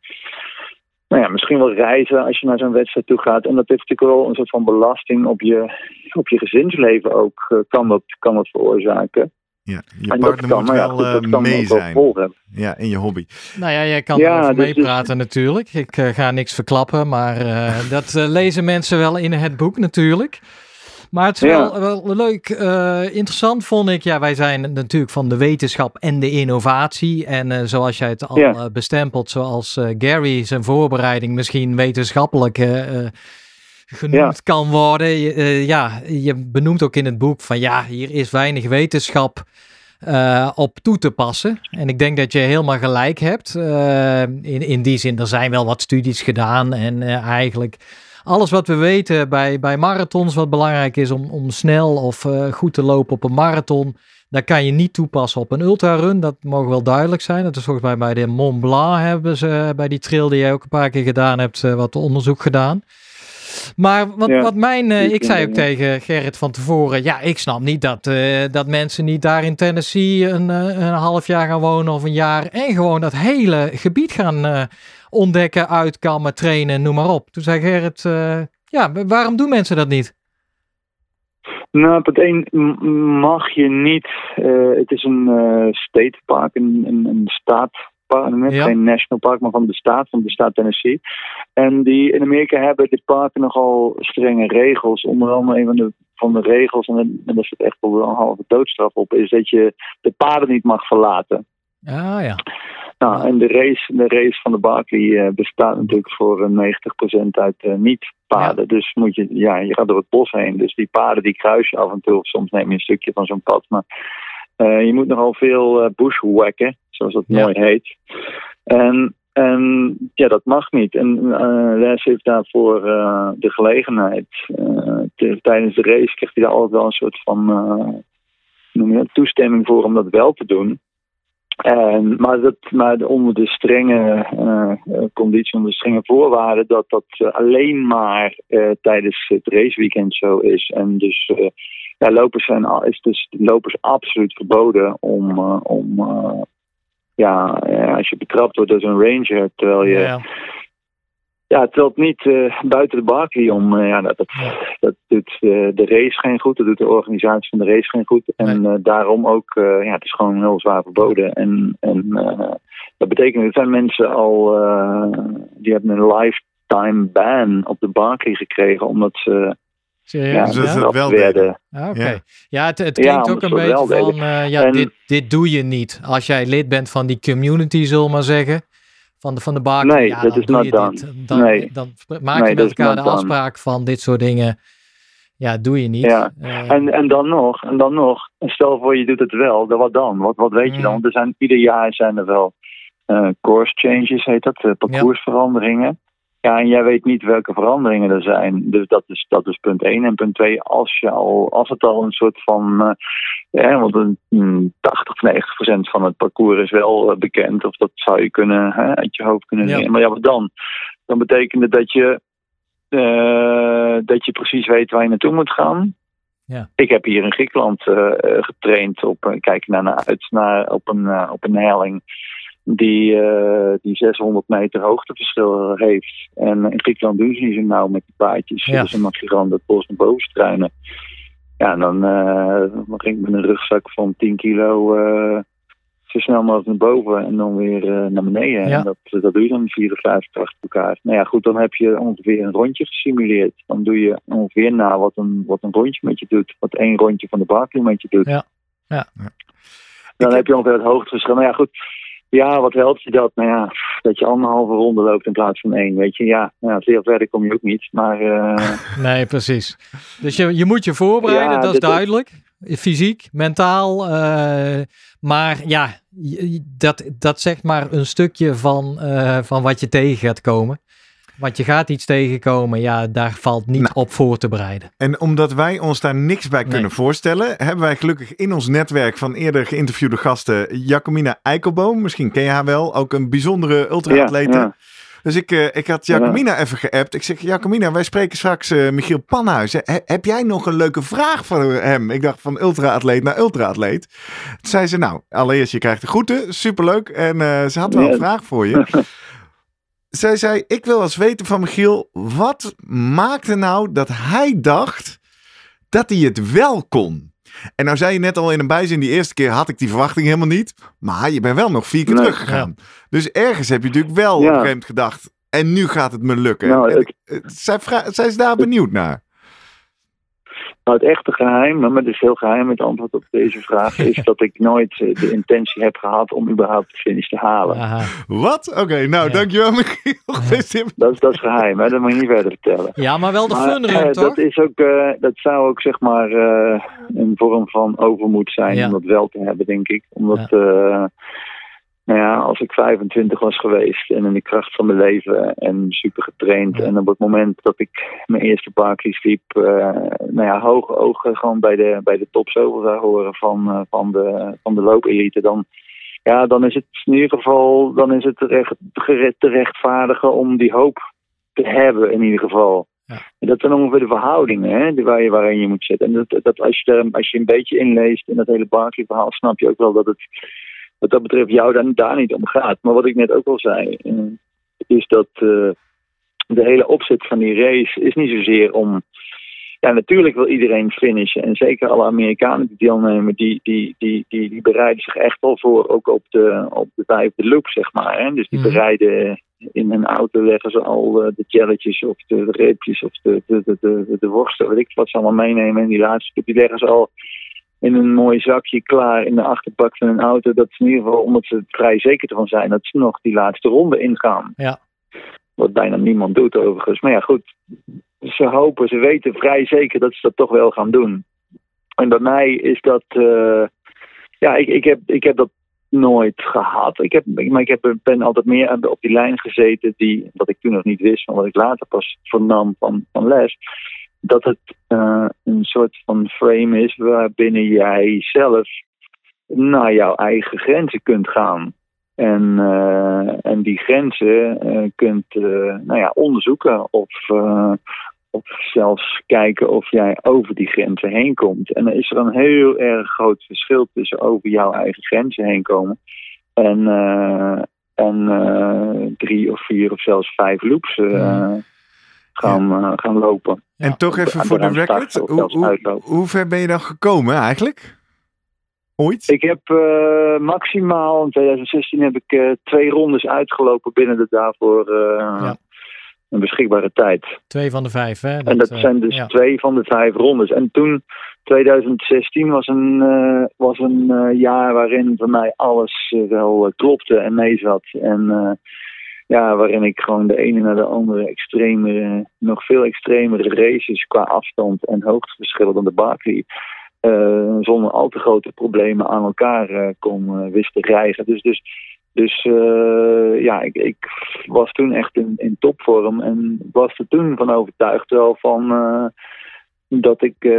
nou ja, misschien wel reizen als je naar zo'n wedstrijd toe gaat. En dat heeft natuurlijk wel een soort van belasting op je, op je gezinsleven ook. Uh, kan, dat, kan dat veroorzaken. Ja, je en partner kan, moet wel, ja, goed, kan mee zijn. Wel ja, in je hobby. Nou ja, jij kan ja, erover dus, meepraten dus... natuurlijk. Ik uh, ga niks verklappen, maar uh, dat lezen mensen wel in het boek natuurlijk. Maar het is ja. wel, wel, leuk, uh, interessant vond ik. Ja, wij zijn natuurlijk van de wetenschap en de innovatie. En uh, zoals jij het al ja. uh, bestempelt, zoals Gary zijn voorbereiding misschien wetenschappelijk genoemd ja. kan worden. ja, je benoemt ook in het boek van ja, hier is weinig wetenschap. op toe te passen. En ik denk dat je helemaal gelijk hebt. in, in die zin, er zijn wel wat studies gedaan. En eigenlijk alles wat we weten bij, bij marathons, wat belangrijk is om, om snel of uh, goed te lopen op een marathon, dat kan je niet toepassen op een ultrarun. Dat mogen wel duidelijk zijn. Dat is volgens mij bij de Mont Blanc hebben ze, bij die trail die jij ook een paar keer gedaan hebt, uh, wat onderzoek gedaan. Maar wat, ja, wat mijn, uh, ik zei ook tegen Gerrit van tevoren, ja, ik snap niet dat, uh, dat mensen niet daar in Tennessee een, een half jaar gaan wonen of een jaar en gewoon dat hele gebied gaan ontdekken, uitkammen, trainen, noem maar op. Toen zei Gerrit, uh, ja, waarom doen mensen dat niet? Nou, op het een mag je niet. Uh, het is een uh, state park, een, een, een staatparlement, ja. geen national park, maar van de staat, van de staat Tennessee. En die in Amerika hebben de parken nogal strenge regels. Onder andere een van de, van de regels, en, en daar zit echt wel een halve doodstraf op, is dat je de paden niet mag verlaten. Ah ja. Nou, en de race, de race van de Barkley uh, bestaat natuurlijk voor uh, 90% uit uh, niet-paden. Ja. Dus moet je, ja, je gaat door het bos heen. Dus die paden die kruis je af en toe. Of soms neem je een stukje van zo'n pad. Maar je moet nogal veel bushwhacken, zoals dat ja. mooi heet. En, en ja, dat mag niet. En Les heeft daarvoor de gelegenheid. tijdens de race krijgt hij daar altijd wel een soort van noem je dat, toestemming voor om dat wel te doen. En, maar, dat, maar onder de strenge uh, condities, onder de strenge voorwaarden, dat dat uh, alleen maar tijdens het raceweekend zo is. En dus ja, lopers zijn, is dus lopers absoluut verboden om, om ja, als je betrapt wordt door zo'n ranger, terwijl je. Ja, het telt niet uh, buiten de Barkley om. Uh, ja, dat, dat, ja. dat doet uh, de race geen goed. Dat doet de organisatie van de race geen goed. En nee. daarom ook, ja, het is gewoon heel zwaar verboden. En, en dat betekent, er zijn mensen al, die hebben een lifetime ban op de Barkley gekregen, omdat ze. Serieus? Ja, dus dat wel werden. Ah. Okay. Ja, het, het klinkt ook een beetje van, ja, en, dit, dit doe je niet. Als jij lid bent van die community, zullen we maar zeggen van de, van de baken. Nee, ja, dat is not done. Dit, dan, nee. dan maak nee, je met elkaar de afspraak van dit soort dingen. Ja, doe je niet. Ja. Uh, en, en dan nog, en dan nog, stel voor je doet het wel, dan wat dan? Wat, wat weet je dan? Er zijn, ieder jaar zijn er wel uh, course changes, heet dat, uh, parcoursveranderingen. Ja, en jij weet niet welke veranderingen er zijn. Dus dat is, dat is punt 1. En punt 2, als, je al, als het al een soort van. Ja, want een 80 of 90 procent van het parcours is wel uh, bekend. Of dat zou je kunnen hè, uit je hoofd kunnen nemen. Ja. Maar ja, wat dan? Dan betekent het dat je. Uh, dat je precies weet waar je naartoe moet gaan. Ja. Ik heb hier in Griekenland getraind op kijken naar, naar uit naar, op, een, op een helling die, uh, die 600 meter hoogteverschil heeft. En in Griekenland doen ze niet zo nauw met die paadjes. Ja. Dus dan mag je gewoon dat bos naar boven struinen. ja, en dan, eh, ging ik met een rugzak van 10 kilo eh, zo snel mogelijk naar boven en dan weer eh, naar beneden. Ja. En dat, dat doe je dan 54 achter elkaar. Nou ja, goed, dan heb je ongeveer een rondje gesimuleerd. Dan doe je ongeveer na wat een, wat een rondje met je doet. Wat één rondje van de Barkley met je doet. Ja. Ja. Dan heb je ongeveer het hoogteverschil. Nou ja, goed. Ja, wat helpt je dat? Nou ja, dat je anderhalve ronde loopt in plaats van één. Weet je, ja, nou ja veel verder kom je ook niet. Maar eh, Nee, precies. Dus je, je moet je voorbereiden, Ja, dat is- duidelijk. Fysiek, mentaal. eh, maar ja, dat, dat zegt maar een stukje van, eh, van wat je tegen gaat komen. Want je gaat iets tegenkomen, ja, daar valt niet Nou. op voor te bereiden. En omdat wij ons daar niks bij Nee. kunnen voorstellen, hebben wij gelukkig in ons netwerk van eerder geïnterviewde gasten Jacomina Eikelboom. Misschien ken je haar wel, ook een bijzondere ultra-atlete. Ja, ja. Dus ik, eh, ik had Jacomina even geappt. Ik zeg, Jacomina, wij spreken straks eh, Michiel Panhuis. He- heb jij nog een leuke vraag voor hem? Ik dacht van ultra-atleet naar ultra-atleet. Toen zei ze, nou, allereerst je krijgt de groeten, superleuk. En eh, ze had wel een vraag voor je. Zij zei, ik wil eens weten van Michiel, wat maakte nou dat hij dacht dat hij het wel kon? En nou zei je net al in een bijzin, die eerste keer had ik die verwachting helemaal niet. Maar je bent wel nog vier keer Nee. teruggegaan. Dus ergens heb je natuurlijk wel Ja. op een gegeven moment gedacht, en nu gaat het me lukken. Nou, En het- ik- eh, zij is daar benieuwd naar. Nou, het echte geheim, maar het is heel geheim het antwoord op deze vraag, is dat ik nooit eh, de intentie heb gehad om überhaupt de finish te halen. Aha. Wat? Oké, nou Ja. dankjewel Michiel. Dat, is, dat is geheim, hè? dat moet je niet verder vertellen. Ja, maar wel de Maar, fun eh, toch? dat, is ook, eh, dat zou ook zeg maar eh, een vorm van overmoed zijn Ja. om dat wel te hebben, denk ik. Omdat, eh, nou ja, als ik 25 was geweest en in de kracht van mijn leven en super getraind. En op het moment dat ik mijn eerste Barclays liep, eh, nou ja, hoge ogen gewoon bij de, bij de top zoveel zou horen van, eh, van de, van de loopelite, dan ja, dan is het in ieder geval dan is het terecht, te rechtvaardigen om die hoop te hebben in ieder geval. Ja. En dat zijn ongeveer de verhoudingen hè, waar je, waarin je moet zitten. En dat, dat als, je als je een beetje inleest in dat hele Barkley verhaal, snap je ook wel dat het wat dat betreft jou daar, daar niet om gaat. Maar wat ik net ook al zei, eh, is dat eh, de hele opzet van die race is niet zozeer om ja, natuurlijk wil iedereen finishen. En zeker alle Amerikanen die deelnemen, die, die, die, die, die bereiden zich echt wel voor, ook op de, op de vijfde loop, zeg maar. Hè? Dus die Mhm. bereiden in hun auto, leggen ze al eh, de jelletjes of de, de reepjes of de, de, de, de, de worsten, weet ik wat ze allemaal meenemen. En die laatste die leggen ze al in een mooi zakje klaar in de achterbak van hun auto. Dat is in ieder geval, omdat ze er vrij zeker ervan zijn, dat ze nog die laatste ronde ingaan. Ja. Wat bijna niemand doet overigens. Maar ja, goed. Ze hopen, ze weten vrij zeker dat ze dat toch wel gaan doen. En bij mij is dat. eh, ja, ik, ik, heb, ik heb dat nooit gehad. Ik heb, maar ik heb, ben altijd meer op die lijn gezeten die, wat ik toen nog niet wist, maar wat ik later pas vernam van, van les. Dat het eh, een soort van frame is waarbinnen jij zelf naar jouw eigen grenzen kunt gaan. En, eh, en die grenzen eh, kunt nou ja, onderzoeken of, of zelfs kijken of jij over die grenzen heen komt. En dan is er een heel erg groot verschil tussen over jouw eigen grenzen heen komen en, en drie of vier of zelfs vijf loops Ja. Gaan, eh, gaan lopen. Ja. En toch even voor de record, hoe, hoe, hoe ver ben je dan gekomen eigenlijk? Ooit? Ik heb eh, maximaal in 2016 heb ik eh, twee rondes uitgelopen binnen de daarvoor eh, Ja. een beschikbare tijd. Twee van de vijf, hè? en dat zijn dus ja. twee van de vijf rondes. En toen, 2016, was een, eh, was een jaar waarin voor mij alles wel klopte en meezat. En eh, ja, waarin ik gewoon de ene naar de andere extremere, nog veel extremere races qua afstand en hoogteverschillen dan de Barkley. eh, zonder al te grote problemen aan elkaar eh, kon eh, wist te. Dus, dus, dus ja, ik, ik was toen echt in, in topvorm en was er toen van overtuigd wel van dat ik eh,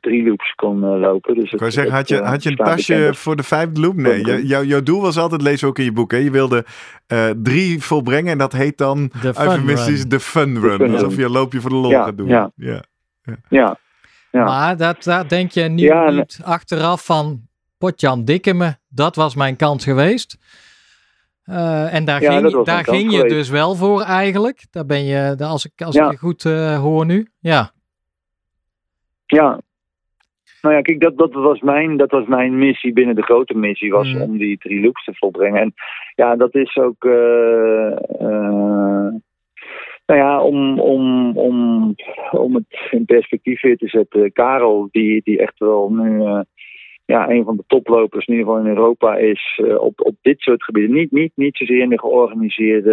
drie loops kon eh, lopen. Dus Ik wou zeggen, had je, had je een tasje voor de vijfde loop? Nee, jou- jouw doel was altijd, lees ook in je boek, hè? je wilde eh, drie volbrengen en dat heet dan De fun eufemistisch run. de fun run. fun Alsof run. je een loopje voor de lol Ja, gaat doen. ja. ja. Ja, ja. Maar dat, daar denk je nu Ja, en- niet achteraf van Potjan Dikkeme, dat was mijn kans geweest. Eh, en daar Ja, ging, dat daar ging je geweest. dus wel voor eigenlijk. Daar ben je, als ik, als Ja. ik je goed eh, hoor nu. Ja, Ja, Nou ja, kijk, dat, dat, was mijn, dat was mijn missie binnen de grote missie, was Mm. om die drie loops te volbrengen. En ja, dat is ook, eh, eh, nou ja, om, om, om, om het in perspectief weer te zetten. Karel, die, die echt wel nu eh, ja, een van de toplopers in ieder geval in Europa is eh, op, op dit soort gebieden. Niet, niet, niet zozeer in de georganiseerde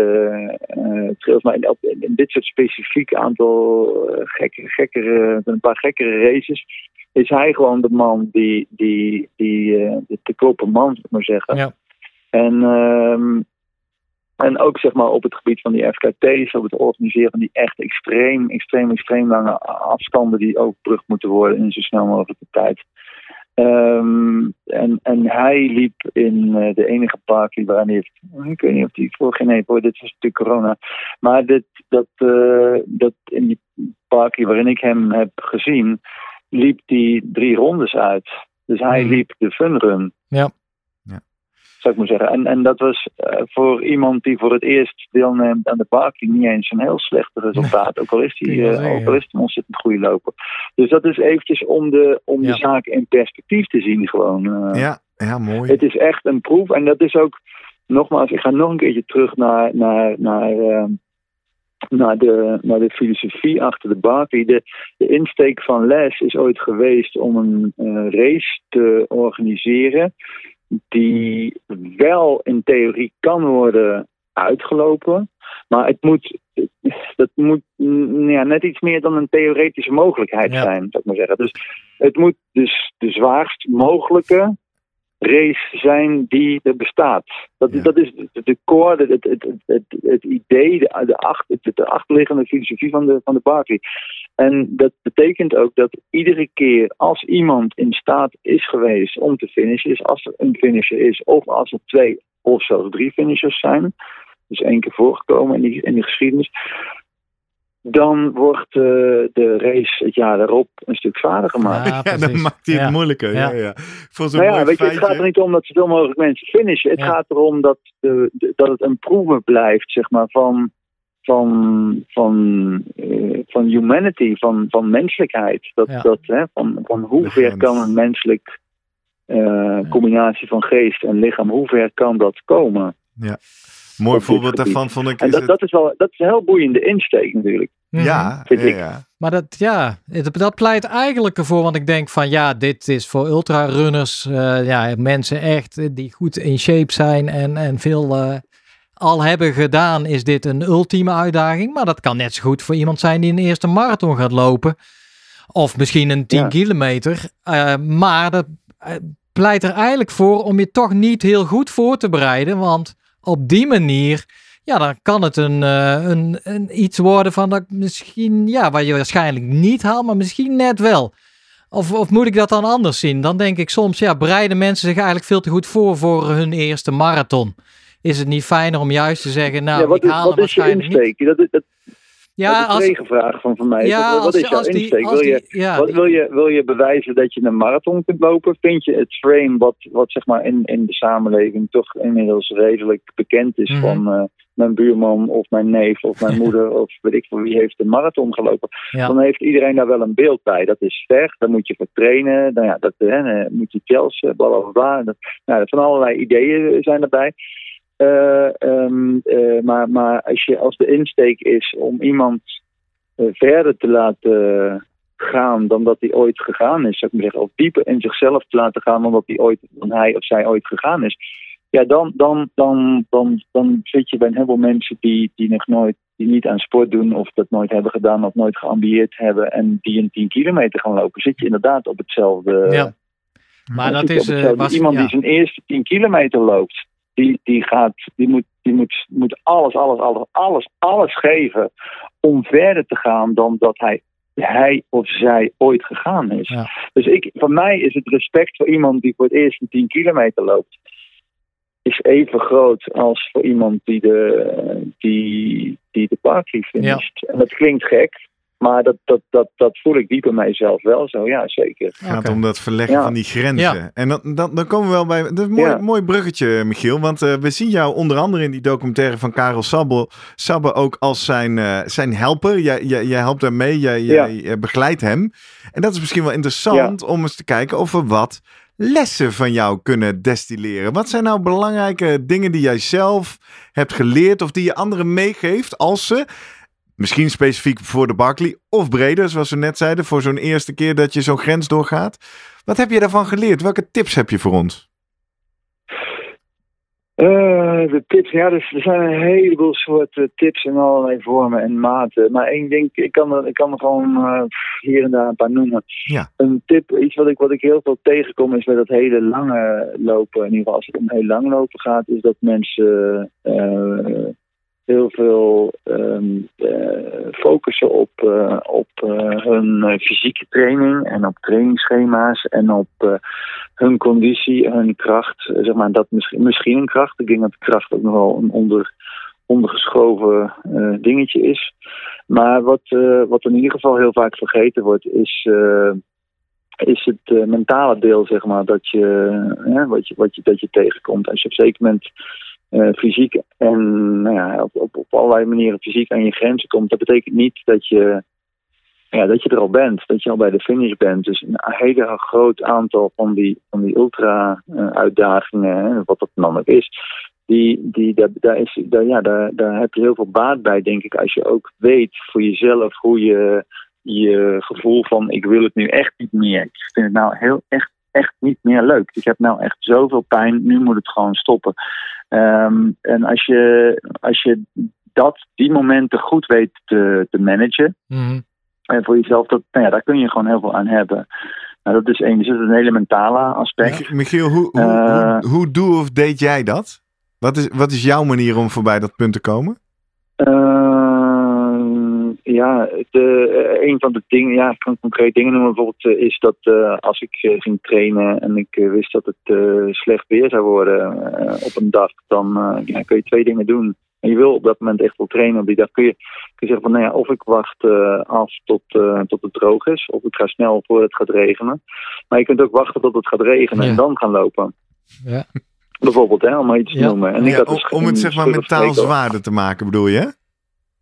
eh trails, maar in, in dit soort specifiek aantal eh, gekke, gekkere, een paar gekkere races is hij gewoon de man die, die, die de, de kloppen man, zou ik maar zeggen. Ja. En, ehm, en ook zeg maar op het gebied van die FKT's, op het organiseren van die echt extreem, extreem, extreem lange afstanden die ook brug moeten worden in zo snel mogelijke tijd. Ehm, en, en hij liep in eh, de enige park waar hij heeft. Ik weet niet of hij vorig jaar. Nee, hoor, dit was natuurlijk corona. Maar dit, dat, eh, dat in die park waarin ik hem heb gezien, liep hij drie rondes uit. Dus hij Mhm. liep de funrun. Ja. Zou ik maar zeggen. En, en dat was eh, voor iemand die voor het eerst deelneemt aan de Barkley niet eens een heel slecht resultaat. Ook al is hij wel eh, ook al is ontzettend goede loper. Dus dat is eventjes om de, om Ja. de zaak in perspectief te zien gewoon. eh. Ja, ja, mooi. Het is echt een proef. En dat is ook, nogmaals, ik ga nog een keertje terug naar, naar, naar, eh, naar, de, naar de filosofie achter de Barkley. De, de insteek van Les is ooit geweest om een race te organiseren. Die wel in theorie kan worden uitgelopen. Maar het moet, dat moet mm, ja, net iets meer dan een theoretische mogelijkheid Ja. zijn, zou ik maar zeggen. Dus het moet dus de zwaarst mogelijke race zijn die er bestaat. Dat, Ja. dat is de, de core, het, het, het, idee, de, de, achter, de, de achterliggende filosofie van de, van de Barkley. En dat betekent ook dat iedere keer als iemand in staat is geweest om te finishen, dus als er een finisher is, of als er twee of zelfs drie finishers zijn, dus één keer voorgekomen in die, in die geschiedenis, dan wordt eh, de race het jaar daarop een stuk zwaarder gemaakt. Ja, Ja, dan maakt hij het Ja. moeilijker. Ja. Ja. Ja, Volgens Nou weet je, het gaat er niet om dat zoveel mogelijk mensen finishen. Het Ja. gaat erom dat, de, de- dat het een proeven blijft, zeg maar, van, van, van, eh, van humanity, van, van menselijkheid. Dat, Ja. dat, hè, van, van hoe ver kan een menselijk eh, combinatie van geest en lichaam, hoe ver kan dat komen? Mooi op dit voorbeeld daarvan vond ik. En Is dat, het, dat is wel dat is een heel boeiende insteek natuurlijk. Mhm. ja, vind ja, ik. ja. Maar dat, ja, dat pleit eigenlijk ervoor, want ik denk van ja, dit is voor ultrarunners, eh ja, mensen echt die goed in shape zijn en, en veel eh, al hebben gedaan, is dit een ultieme uitdaging. Maar dat kan net zo goed voor iemand zijn die een eerste marathon gaat lopen. Of misschien een 10 Ja. kilometer. Eh, maar dat eh, pleit er eigenlijk voor om je toch niet heel goed voor te bereiden. Want op die manier ja, dan kan het een, eh, een, een iets worden van dat misschien, ja, waar je waarschijnlijk niet haalt, maar misschien net wel. Of, of moet ik dat dan anders zien? Dan denk ik soms, ja, bereiden mensen zich eigenlijk veel te goed voor voor hun eerste marathon. Is het niet fijner om juist te zeggen, nou, ja, wat ik is, haal wat is je waarschijnlijk niet. insteek? Dat, is- dat, Ja, dat is een tegenvraag van, van mij. ja, wat, wat als, is jouw die, insteek? Wil je, ja, Wat, wil, je, wil je bewijzen dat je een marathon kunt lopen? Vind je het frame wat, wat zeg maar in, in de samenleving toch inmiddels redelijk bekend is Mhm. van eh, mijn buurman of mijn neef of mijn moeder of weet ik veel wie heeft een marathon gelopen? ja. Dan heeft iedereen daar wel een beeld bij. Dat is ver, daar moet je voor trainen, nou ja, dat hè, moet je gels, eh, bla bla bla. Dat, nou, van allerlei ideeën zijn erbij. Eh, ehm, eh, maar, maar als, je, als de insteek is om iemand eh, verder te laten gaan dan dat hij ooit gegaan is, zou ik maar zeggen, of dieper in zichzelf te laten gaan dan dat hij ooit, dan hij of zij ooit gegaan is. Ja, dan, dan, dan, dan, dan zit je bij een heleboel mensen die, die nog nooit, die niet aan sport doen of dat nooit hebben gedaan of nooit geambieerd hebben en die een 10 kilometer gaan lopen, zit je inderdaad op hetzelfde. Ja. Maar dat is, was, iemand ja. die zijn eerste 10 kilometer loopt, die, die gaat, die moet, die moet, moet alles, alles, alles, alles, alles geven om verder te gaan dan dat hij, hij of zij ooit gegaan is. Ja. Dus ik, voor mij is het respect voor iemand die voor het eerst een 10 kilometer loopt, is even groot als voor iemand die de, die, die de Barkley finisht. En dat klinkt gek, Maar dat, dat, dat, dat voel ik diep in mijzelf wel zo, ja, zeker. Het gaat om dat verleggen Ja. van die grenzen. Ja. En dan, dan, dan komen we wel bij. Dat is een mooi, Ja. mooi bruggetje, Michiel. Want eh, we zien jou onder andere in die documentaire van Karel Sabbe, Sabbe ook als zijn, eh, zijn helper. Jij, jij, jij helpt hem mee, jij, Ja. jij eh, begeleidt hem. En dat is misschien wel interessant om eens te kijken of we wat lessen van jou kunnen destilleren. Wat zijn nou belangrijke dingen die jij zelf hebt geleerd of die je anderen meegeeft als ze Misschien specifiek voor de Barkley of breder, zoals we net zeiden, voor zo'n eerste keer dat je zo'n grens doorgaat. Wat heb je daarvan geleerd? Welke tips heb je voor ons? Eh, de tips, ja, dus er zijn een heleboel soorten tips in allerlei vormen en maten. Maar één ding, ik kan er, ik kan er gewoon eh, hier en daar een paar noemen. Ja. Een tip, iets wat ik, wat ik heel veel tegenkom is bij dat hele lange lopen, in ieder geval als het om heel lang lopen gaat, is dat mensen eh, heel veel ehm, eh, focussen op, eh, op eh, hun fysieke training en op trainingsschema's en op hun conditie, hun kracht. Zeg maar, dat misschien, misschien een kracht. Ik denk dat kracht ook nog wel een onder, ondergeschoven dingetje is. Maar wat, wat in ieder geval heel vaak vergeten wordt, is, is het mentale deel, zeg maar, dat je, hè, wat je, wat je, dat je tegenkomt. Als je op een zeker moment fysiek en nou ja, op, op, op allerlei manieren fysiek aan je grenzen komt, dat betekent niet dat je, ja, dat je er al bent, dat je al bij de finish bent. Dus een hele groot aantal van die, van die ultra-uitdagingen, wat dat ook is, die, die, daar, daar, is, daar, ja, daar, daar heb je heel veel baat bij, denk ik, als je ook weet voor jezelf hoe je je gevoel van ik wil het nu echt niet meer. Ik vind het nou heel echt, echt niet meer leuk. Ik heb nou echt zoveel pijn, nu moet het gewoon stoppen. Ehm, en als je, als je dat, die momenten goed weet te, te managen, Mhm. en voor jezelf, dat, nou ja, daar kun je gewoon heel veel aan hebben. Nou, dat is één, dus dat is een hele mentale aspect. Mich- Michiel, hoe, hoe, Eh. hoe, hoe doe of deed jij dat? Wat is, wat is jouw manier om voorbij dat punt te komen? Ehm, ja, de, eh, een van de dingen, ja, ik kan concreet dingen noemen. Bijvoorbeeld eh, is dat eh, als ik ging trainen en ik wist dat het eh, slecht weer zou worden op een dag, dan eh, ja, kun je twee dingen doen. En je wil op dat moment echt wel trainen op die dag. Kun je, kun je zeggen van, nou ja, of ik wacht eh, af tot, eh, tot het droog is, of ik ga snel voordat het gaat regenen. Maar je kunt ook wachten tot het gaat regenen Ja. en dan gaan lopen. Ja. Bijvoorbeeld, hè, om maar iets te Ja. noemen. En ik Ja, had om, dus om het zeg maar mentaal zwaarder te maken, bedoel je?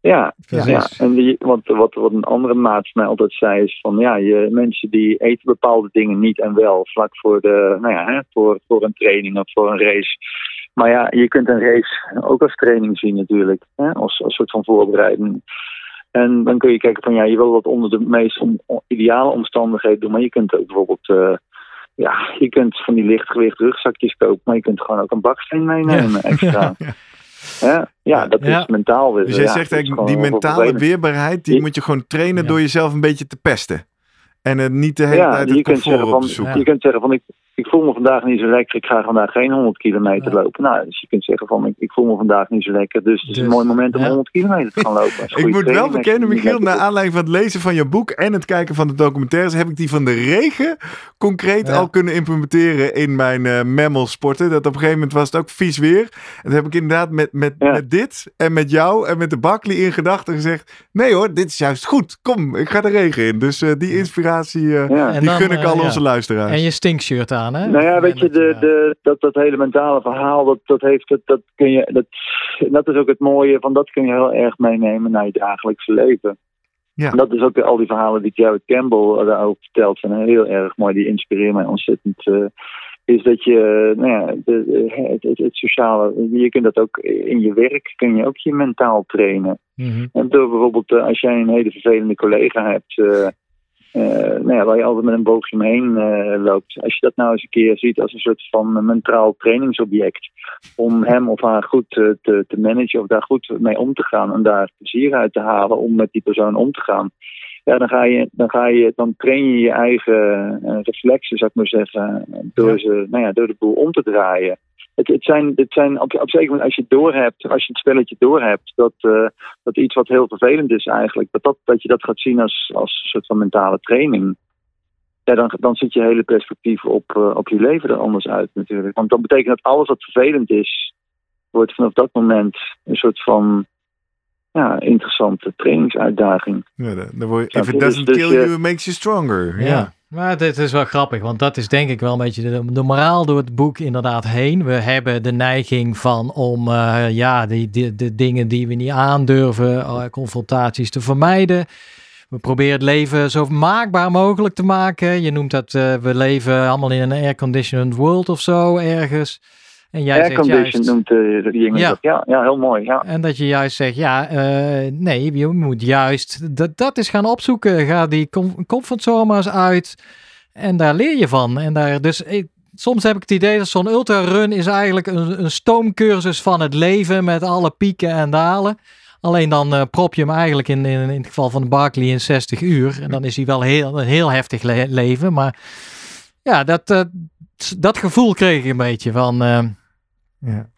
Ja, ja, en die, want wat, wat een andere maat mij altijd zei is van ja, je, mensen die eten bepaalde dingen niet en wel vlak voor, de, nou ja, hè, voor, voor een training of voor een race. Maar ja, je kunt een race ook als training zien natuurlijk, hè, als, als soort van voorbereiding. En dan kun je kijken van ja, je wil wat onder de meest ideale omstandigheden doen, maar je kunt ook bijvoorbeeld, eh, ja, je kunt van die lichtgewicht rugzakjes kopen, maar je kunt gewoon ook een baksteen meenemen extra. Ja, ja, dat Ja. is mentaal. Dus jij ja, zegt dat eigenlijk, die mentale weerbaarheid, die Je- moet je gewoon trainen Ja. door jezelf een beetje te pesten. En het niet de hele Ja, tijd je het kunt, comfort zeggen op van, te zoeken. je kunt zeggen van ik, ik voel me vandaag niet zo lekker, ik ga vandaag geen 100 kilometer Ja. lopen. Nou, dus je kunt zeggen van ik, ik voel me vandaag niet zo lekker, dus het is Dus, een mooi moment om ja. 100 kilometer te gaan lopen. Ik moet wel bekennen, Michiel, naar aanleiding van het lezen van je boek en het kijken van de documentaires, heb ik die van de regen concreet Ja. al kunnen implementeren in mijn eh mammal sporten. Dat op een gegeven moment was het ook vies weer. En dat heb ik inderdaad met, met, Ja. met dit en met jou en met de Barkley in gedachten gezegd. Nee hoor, dit is juist goed. Kom, ik ga de regen in. Dus eh, die inspiratie, eh, die dan, gun ik eh, al onze luisteraars. En je stinkshirt aan, hè? Nou ja, weet je, En dat de, de, dat, dat hele mentale verhaal, dat, dat, heeft, dat, dat, kun je, dat, dat is ook het mooie van dat kun je heel erg meenemen naar je dagelijkse leven. Ja. En dat is ook al die verhalen die Jared Campbell daarover vertelt, zijn heel erg mooi. Die inspireren mij ontzettend. eh, is dat je, nou ja, de, de- het, het, het sociale, je kunt dat ook in je werk, kun je ook je mentaal trainen. Mhm. En door bijvoorbeeld, eh, als jij een hele vervelende collega hebt, eh, eh, nou ja, waar je altijd met een boogje omheen eh, loopt. Als je dat nou eens een keer ziet als een soort van eh, mentaal trainingsobject. Om hem of haar goed eh, te, te managen of daar goed mee om te gaan. En daar plezier uit te halen om met die persoon om te gaan. Ja, dan, ga je, dan, ga je, dan train je je eigen eh, reflexen, zou ik maar zeggen. Door, ze, nou ja, door de boel om te draaien. Het, het zijn, het zijn op, op een zeker moment, als je het doorhebt, als je het spelletje doorhebt, dat, eh, dat iets wat heel vervelend is eigenlijk, dat, dat, dat je dat gaat zien als, als een soort van mentale training. Ja, dan, dan ziet je hele perspectief op, eh, op je leven er anders uit natuurlijk. Want dan betekent dat alles wat vervelend is, wordt vanaf dat moment een soort van ja, interessante trainingsuitdaging. Ja, dan word je, if it dus- doesn't dus, kill you, it makes you stronger. Ja. Ja. Maar dit is wel grappig, want dat is denk ik wel een beetje de, moraal door het boek inderdaad heen. We hebben de neiging van om eh, ja, die, de dingen die we niet aandurven, eh, confrontaties te vermijden. We proberen het leven zo maakbaar mogelijk te maken. Je noemt dat eh, we leven allemaal in een air-conditioned world of zo ergens. En jij zegt juist, noemt die Engels Ja. dat. Ja, ja, heel mooi. Ja. en dat je juist zegt, ja, eh, nee, je moet juist dat, dat is gaan opzoeken. Ga die com- comfortzone maar eens uit. En daar leer je van. En daar, dus ik, soms heb ik het idee dat zo'n ultrarun is eigenlijk een, een stoomcursus van het leven met alle pieken en dalen. Alleen dan eh, prop je hem eigenlijk in, in, in het geval van de Barkley in 60 uur. En dan is hij wel heel, een heel heftig le- leven. Maar ja, dat, eh, dat gevoel kreeg ik een beetje van... eh, Ja.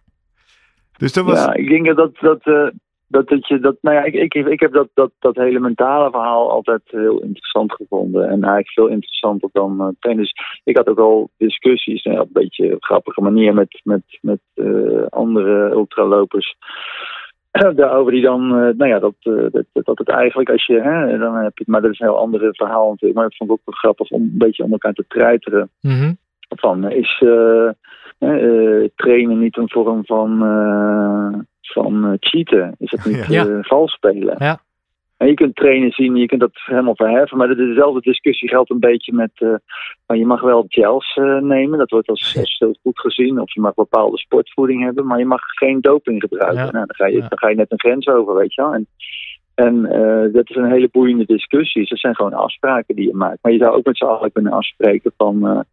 Dus dat was... Ja, ik denk dat dat. eh, dat, dat je dat, nou ja, ik, ik, ik heb dat, dat, dat hele mentale verhaal altijd heel interessant gevonden. En eigenlijk veel interessanter dan uh, tennis. Ik had ook al discussies, nou, op een beetje grappige manier, met, met, met uh, andere ultralopers. Daarover die dan, nou ja, dat, dat, dat het eigenlijk als je, hè, dan heb je, maar dat is een heel ander verhaal natuurlijk. Maar ik vond het ook wel grappig om een beetje om elkaar te treiteren. Mm -hmm. Van, is uh, trainen niet een vorm van, uh, van cheaten? Is dat niet ja. vals spelen? Ja. En je kunt trainen zien, je kunt dat helemaal verheffen, maar dezelfde discussie geldt een beetje met, uh, maar je mag wel gels uh, nemen, dat wordt als, als heel goed gezien, of je mag bepaalde sportvoeding hebben, maar je mag geen doping gebruiken. Ja. Nou, dan, ga je, ja. dan ga je net een grens over, weet je wel. En, en uh, dat is een hele boeiende discussie. Dat zijn gewoon afspraken die je maakt. Maar je zou ook met z'n allen kunnen afspreken van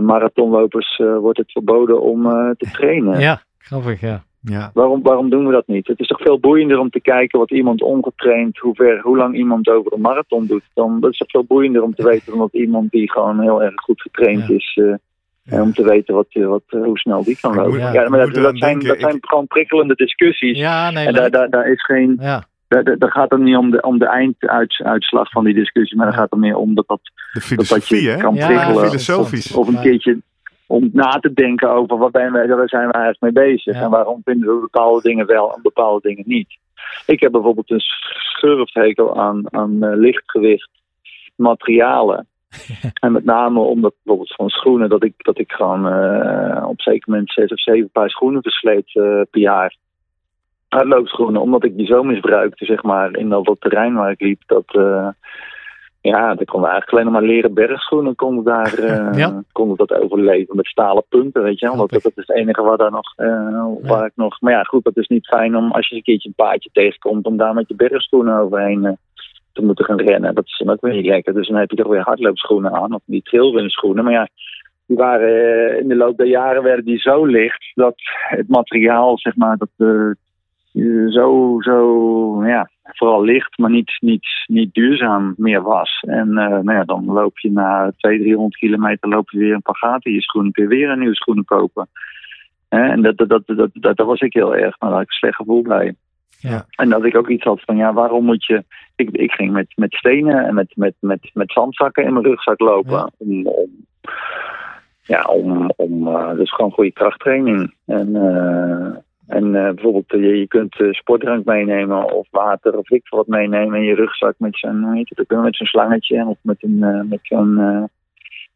marathonlopers wordt het verboden om te trainen. Ja, grappig, ja. Ja. Waarom, waarom doen we dat niet? Het is toch veel boeiender om te kijken wat iemand ongetraind, hoe, ver, hoe lang iemand over een marathon doet. Dan, dat is toch veel boeiender om te weten dan dat iemand die gewoon heel erg goed getraind ja. is. Uh, ja. En om te weten wat, wat, hoe snel die kan lopen. Ja, ja maar dat, dat, zijn, dat zijn gewoon prikkelende discussies. Ja, nee, en daar, daar, daar is geen. Daar, daar gaat het niet om de, om de einduitslag van die discussie, maar daar gaat het meer om dat, dat, de dat, dat je kan ja, prikkelen. Filosofisch. Of een keertje om na te denken over wat ben wij, waar zijn we eigenlijk mee bezig ja. en waarom vinden we bepaalde dingen wel en bepaalde dingen niet. Ik heb bijvoorbeeld een schurfthekel aan, aan uh, lichtgewicht materialen. en met name omdat bijvoorbeeld van schoenen, dat ik, dat ik gewoon uh, op zeker moment zes of zeven paar schoenen versleet uh, per jaar. Uitloopschoenen, omdat ik die zo misbruikte, zeg maar, in dat, dat terrein waar ik liep, dat ja, dan konden we eigenlijk alleen nog maar leren bergschoenen konden daar uh, ja. konden dat overleven met stalen punten, weet je wel. Dat, dat is het enige waar daar nog, uh, waar ja. ik nog. Maar ja, goed, dat is niet fijn om als je een keertje een paardje tegenkomt om daar met je bergschoenen overheen uh, te moeten gaan rennen. Dat is dan ook weer niet lekker. Dus dan heb je toch weer hardloopschoenen aan of die trailrunschoenen. Maar ja, die waren in de loop der jaren werden die zo licht dat het materiaal, zeg maar, dat zo, zo, ja, vooral licht, maar niet, niet, niet duurzaam meer was. En uh, nou ja, dan loop je na 200, 300 kilometer loop je weer een paar gaten in je schoenen, kun je weer een nieuwe schoenen kopen. En dat, dat, dat, dat, dat, dat was ik heel erg, maar daar had ik een slecht gevoel bij. Ja. En dat ik ook iets had van, ja, waarom moet je... Ik, ik ging met, met stenen en met, met, met, met zandzakken in mijn rugzak lopen. Ja. Om, om, ja, om, om uh, dus gewoon goede krachttraining. En... Uh, en uh, bijvoorbeeld, uh, je, je kunt uh, sportdrank meenemen of water of ik wat meenemen in je rugzak met zo'n met zo'n slangetje of met een met zo'n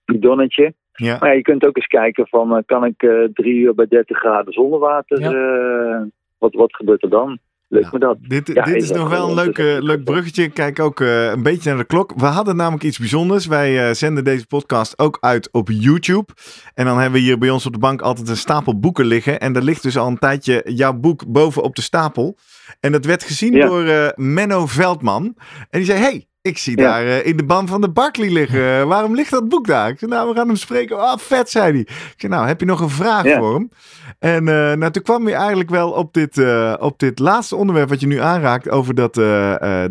bidonnetje. Ja. Maar ja, je kunt ook eens kijken van kan ik drie uur bij 30 graden zonder water, ja. wat, wat gebeurt er dan? Me dat? Dit, dit is, nog wel een leuk, leuk bruggetje. Kijk ook uh, een beetje naar de klok. We hadden namelijk iets bijzonders. Wij uh, zenden deze podcast ook uit op YouTube. En dan hebben we hier bij ons op de bank altijd een stapel boeken liggen. En er ligt dus al een tijdje jouw boek boven op de stapel. En dat werd gezien door Menno Veldman. En die zei, hey, ik zie ja. daar uh, in de band van de Barkley liggen. Waarom ligt dat boek daar? Ik zei, nou, we gaan hem spreken. Ah, oh, vet, zei hij. Ik zei, nou, heb je nog een vraag ja. voor hem? En uh, nou, toen kwam hij eigenlijk wel op dit, op dit laatste onderwerp wat je nu aanraakt over dat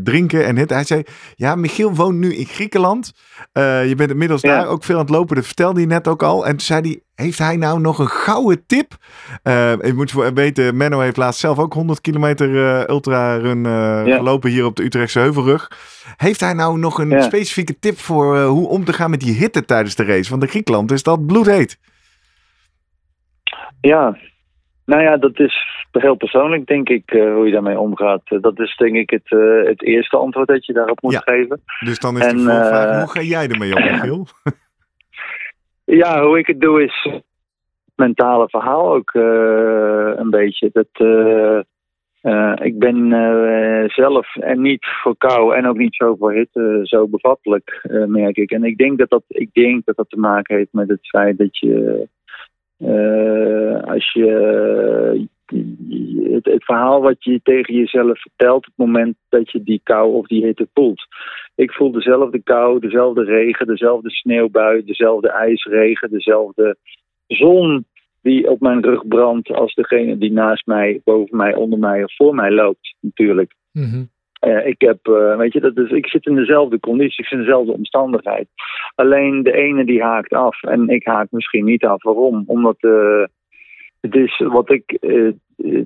drinken en het. Hij zei, ja, Michiel woont nu in Griekenland. je bent inmiddels ja. daar ook veel aan het lopen. Dat vertelde hij net ook al. En toen zei hij, heeft hij nou nog een gouden tip? Uh, je moet weten, Menno heeft laatst zelf ook 100 kilometer uh, ultrarun uh, ja. gelopen hier op de Utrechtse Heuvelrug. Heeft hij nou nog een ja. specifieke tip voor hoe om te gaan met die hitte tijdens de race? Want in Griekenland is dat bloedheet. Ja, Nou ja, dat is heel persoonlijk, denk ik, uh, hoe je daarmee omgaat. Uh, dat is denk ik het, uh, het eerste antwoord dat je daarop moet Ja. geven. Dus dan is de vraag, hoe ga jij ermee om, Michiel? Ja, hoe ik het doe is mentale verhaal ook een beetje. Dat, ik ben zelf en niet voor kou en ook niet zo voor hitte zo bevattelijk, merk ik. En ik denk dat dat, ik denk dat dat te maken heeft met het feit dat je... Uh, als je het, het, verhaal wat je tegen jezelf vertelt op het moment dat je die kou of die hitte voelt. Ik voel dezelfde kou, dezelfde regen, dezelfde sneeuwbui, dezelfde ijsregen, dezelfde zon die op mijn rug brandt als degene die naast mij, boven mij, onder mij of voor mij loopt, natuurlijk. Mm -hmm. Uh, ik heb, uh, weet je, dat is, ik zit in dezelfde conditie, ik zit in dezelfde omstandigheid. Alleen de ene die haakt af en ik haak misschien niet af. Waarom? Omdat uh, is wat ik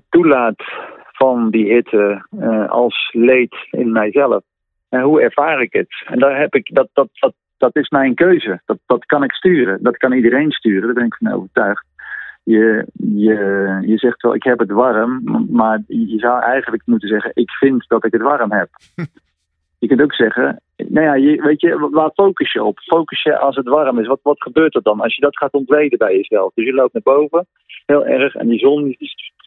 toelaat van die hitte als leed in mijzelf. En hoe ervaar ik het? En daar heb ik, dat, dat, dat, dat is mijn keuze. Dat, dat kan ik sturen. Dat kan iedereen sturen, daar ben ik van overtuigd. Je, je, je zegt wel, ik heb het warm, maar je zou eigenlijk moeten zeggen, ik vind dat ik het warm heb. je kunt ook zeggen, nou ja, je, weet je, waar focus je op? Focus je als het warm is. Wat, wat gebeurt er dan als je dat gaat ontleden bij jezelf? Dus je loopt naar boven, heel erg, en die zon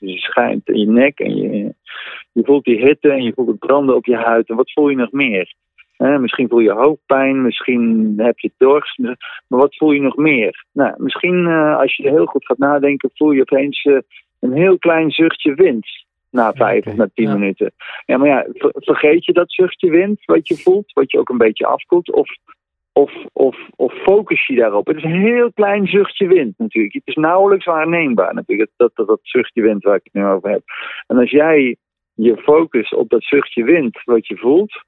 schijnt in je nek en je, je voelt die hitte en je voelt het branden op je huid. En wat voel je nog meer? Eh, misschien voel je hoofdpijn, misschien heb je dorst, maar wat voel je nog meer? Nou, misschien uh, als je heel goed gaat nadenken, voel je opeens uh, een heel klein zuchtje wind na vijf okay, of na tien ja. minuten. Ja, maar ja, ver, vergeet je dat zuchtje wind, wat je voelt, wat je ook een beetje afkoelt, of, of, of, of focus je daarop? Het is een heel klein zuchtje wind natuurlijk. Het is nauwelijks waarneembaar natuurlijk, dat, dat, dat zuchtje wind waar ik het nu over heb. En als jij je focust op dat zuchtje wind wat je voelt,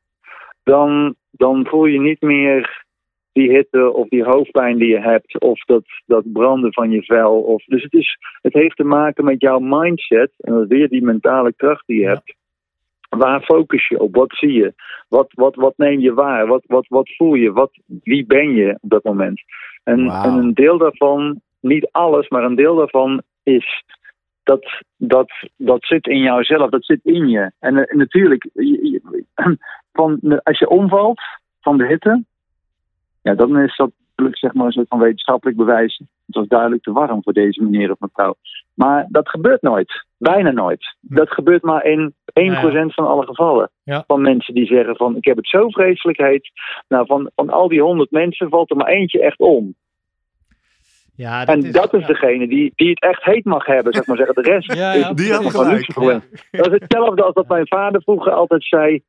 dan, dan voel je niet meer die hitte of die hoofdpijn die je hebt, of dat, dat branden van je vel. Of, dus het, is, het heeft te maken met jouw mindset en weer die mentale kracht die je hebt. Waar focus je op? Wat zie je? Wat, wat, wat neem je waar? Wat, wat, wat voel je? Wat, wie ben je op dat moment? En, en een deel daarvan, niet alles, maar een deel daarvan is dat, dat, dat zit in jouzelf, dat zit in je. En eh, natuurlijk, van, als je omvalt van de hitte, ja, dan is dat natuurlijk zeg maar een soort van wetenschappelijk bewijs. Het was duidelijk te warm voor deze meneer of mevrouw. Maar dat gebeurt nooit. Bijna nooit. Dat gebeurt maar in 1% van alle gevallen. Ja. Van mensen die zeggen van ik heb het zo vreselijk heet. Nou, van, van al die 100 mensen valt er maar eentje echt om. Ja, En dat is ja. degene die, die het echt heet mag hebben, zeg maar zeggen. De rest Ja, is ja, Die had gelijk. luxe gewend. Dat is hetzelfde als dat mijn vader vroeger altijd zei.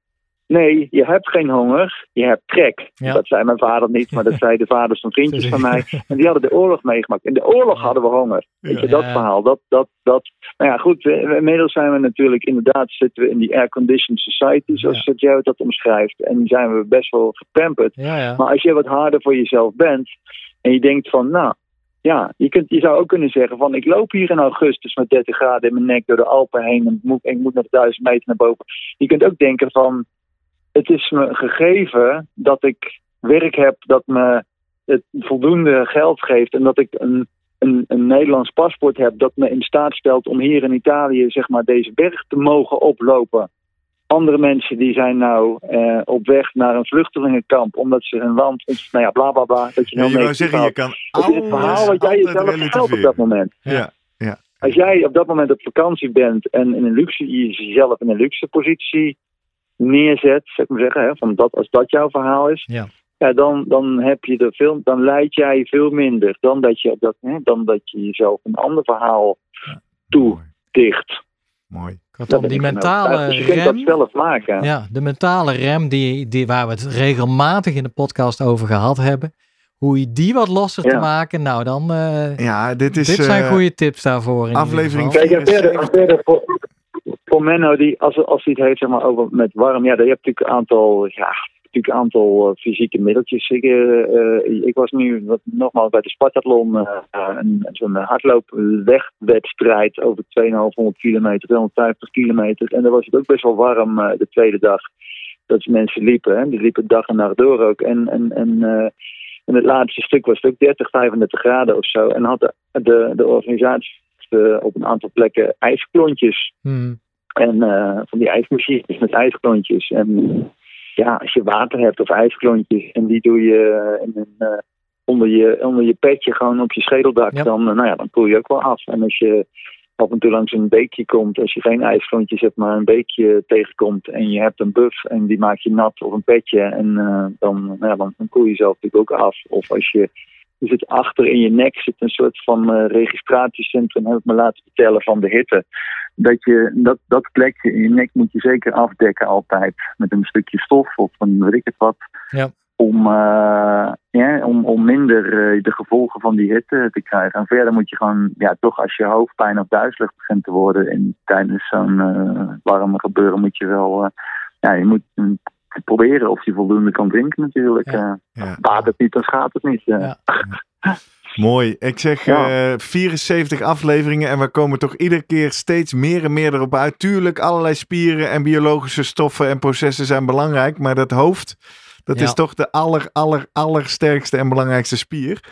Nee, je hebt geen honger, je hebt trek. Ja. Dat zei mijn vader niet, maar dat zei de vaders van vriendjes van mij. En die hadden de oorlog meegemaakt. In de oorlog Ja. hadden we honger. Weet je, Ja. dat verhaal. Dat, dat, dat. Nou ja, goed. we- Inmiddels zijn we natuurlijk, inderdaad, zitten we in die air-conditioned society, zoals Joe dat omschrijft. En zijn we best wel gepamperd. Ja, ja. Maar als je wat harder voor jezelf bent en je denkt van, nou, ja, je, kunt, je zou ook kunnen zeggen van, ik loop hier in augustus met 30 graden in mijn nek door de Alpen heen en ik moet, ik moet nog duizend meter naar boven. Je kunt ook denken van, het is me gegeven dat ik werk heb dat me het voldoende geld geeft en dat ik een, een, een Nederlands paspoort heb dat me in staat stelt om hier in Italië zeg maar deze berg te mogen oplopen. Andere mensen die zijn nou eh, op weg naar een vluchtelingenkamp omdat ze hun land, nou ja, bla bla bla. Dat je Ja, je zeggen, je kan Het is het verhaal wat jij jezelf vertelt op dat moment. Ja, ja. Als jij op dat moment op vakantie bent en in een luxe, je jezelf in een luxe positie neerzet, zeg maar zeggen, hè, van dat, als dat jouw verhaal is, Ja. ja, dan, dan heb je er veel, dan leid jij veel minder dan dat je dat, hè, dan dat je jezelf een ander verhaal toedicht. Mooi. Kortom, die mentale. Dus je kunt dat rem. zelf maken. Ja, de mentale rem die, die, waar we het regelmatig in de podcast over gehad hebben. Hoe je die wat losser te Ja. maken, nou dan. eh, Ja, dit is dit zijn eh, goede tips daarvoor. In aflevering. Kijk, en verder, verder voor, Menno, die, als, als hij het heeft zeg maar, over met warm, ja, je hebt natuurlijk een aantal, ja, natuurlijk een aantal eh, fysieke middeltjes. Ik, eh, ik was nu wat, nogmaals bij de Spartathlon, eh, een, zo'n hardloopwegwedstrijd over 2500 kilometer, 250 kilometer. En daar was het ook best wel warm de tweede dag. Dat mensen liepen, hè. die liepen dag en nacht door ook. En, en, en in het laatste stuk was het ook 30, 35 graden of zo. En had de, de, de organisatie op een aantal plekken ijsklontjes. Hmm. En eh, van die ijsmachines met ijsklontjes. En ja, als je water hebt of ijsklontjes en die doe je in een, eh, onder, je, onder je petje gewoon op je schedeldak, Ja. dan, eh, nou ja, dan koel je ook wel af. En als je af en toe langs een beekje komt, als je geen ijsklontjes hebt, maar een beekje tegenkomt en je hebt een buff en die maak je nat of een petje en dan, nou ja, dan, dan koel je jezelf natuurlijk ook af. Of als je er zit achter in je nek zit een soort van eh, registratiecentrum, heb ik me laten vertellen, van de hitte. Dat, je, dat, dat plekje in je nek moet je zeker afdekken altijd. Met een stukje stof of een weet ik het wat. Ja. Om, eh, ja, om, om minder eh, de gevolgen van die hitte te krijgen. En verder moet je gewoon, ja, toch als je hoofdpijn of duizelig begint te worden. En tijdens zo'n warme gebeuren moet je wel, ja, je moet proberen of je voldoende kan drinken natuurlijk. Ja. Eh, Ja. Baat het niet, dan schaadt het niet. eh. Ja. Mooi. Ik zeg Ja. eh, 74 afleveringen en we komen toch iedere keer steeds meer en meer erop uit. Tuurlijk, allerlei spieren en biologische stoffen en processen zijn belangrijk, maar dat hoofd, dat Ja. is toch de aller, aller, allersterkste en belangrijkste spier.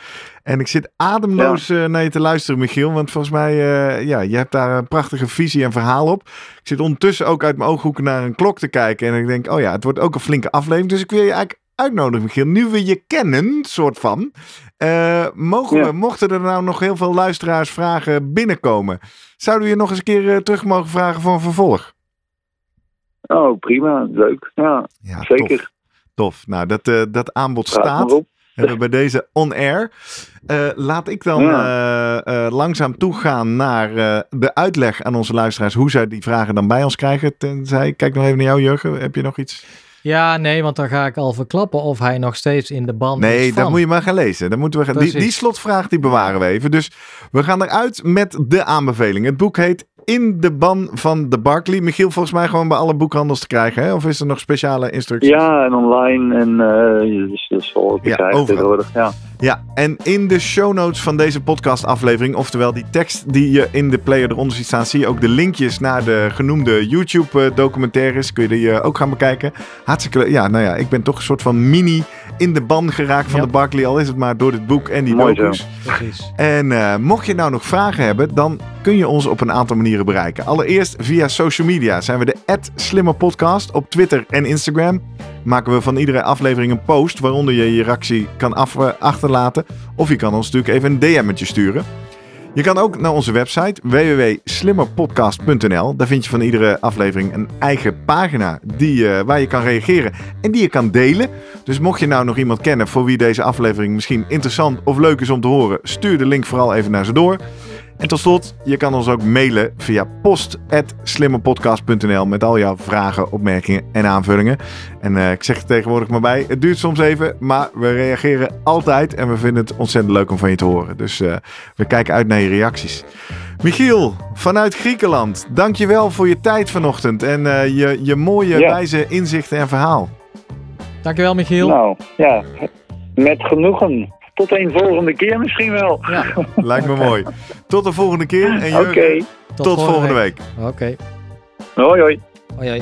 En ik zit ademloos eh, naar je te luisteren, Michiel, want volgens mij, eh, ja, je hebt daar een prachtige visie en verhaal op. Ik zit ondertussen ook uit mijn ooghoeken naar een klok te kijken en ik denk, oh ja, het wordt ook een flinke aflevering, dus ik wil je eigenlijk uitnodigen, Michiel. Nu we je kennen, soort van, eh, mogen Ja. we, mochten er nou nog heel veel luisteraars vragen binnenkomen, zouden we je nog eens een keer terug mogen vragen voor een vervolg? Oh, prima. Leuk. Ja, Ja, zeker. Tof. Tof. Nou, dat, eh, dat aanbod staat. Hebben we bij deze on-air. Eh, laat ik dan Ja. eh, eh, langzaam toegaan naar eh, de uitleg aan onze luisteraars hoe zij die vragen dan bij ons krijgen. Tenzij, ik kijk nog even naar jou Jurgen, heb je nog iets? Ja, nee, want dan ga ik al verklappen of hij nog steeds in de band is Nee, dat moet je maar gaan lezen. Dan moeten we gaan, die, die slotvraag die bewaren we even. Dus we gaan eruit met de aanbeveling. Het boek heet In de ban van de Barkley. Michiel, volgens mij gewoon bij alle boekhandels te krijgen. Hè? Of is er nog speciale instructies? Ja, en online en eh dus, dus tegenwoordig. Ja. Ja, en in de show notes van deze podcastaflevering, oftewel die tekst die je in de player eronder ziet staan, zie je ook de linkjes naar de genoemde YouTube-documentaires. Kun je die eh, ook gaan bekijken. Hartstikke leuk. Ja, nou ja, ik ben toch een soort van mini in de ban geraakt van Ja. de Barkley, al is het maar door dit boek en die Mooi zo. docus. Precies. En eh, mocht je nou nog vragen hebben, dan kun je ons op een aantal manieren bereiken. Allereerst via social media zijn we de @slimmerpodcast op Twitter en Instagram. Maken we van iedere aflevering een post waaronder je je reactie kan eh, achterlaten. Of je kan ons natuurlijk even een DM'tje sturen. Je kan ook naar onze website www.slimmerpodcast.nl. Daar vind je van iedere aflevering een eigen pagina die, eh, waar je kan reageren en die je kan delen. Dus mocht je nou nog iemand kennen voor wie deze aflevering misschien interessant of leuk is om te horen, stuur de link vooral even naar ze door. En tot slot, je kan ons ook mailen via post.slimmerpodcast.nl met al jouw vragen, opmerkingen en aanvullingen. En eh, ik zeg er tegenwoordig maar bij, het duurt soms even, maar we reageren altijd en we vinden het ontzettend leuk om van je te horen. Dus eh, we kijken uit naar je reacties. Michiel, vanuit Griekenland, dankjewel voor je tijd vanochtend en eh, je, je mooie, Ja. wijze inzichten en verhaal. Dankjewel, Michiel. Nou, ja, met genoegen. Tot een volgende keer misschien wel. Ja, Lijkt me mooi. Tot de volgende keer en Oké. Tot, volgende week. Oké. Hoi hoi. Hoi, hoi.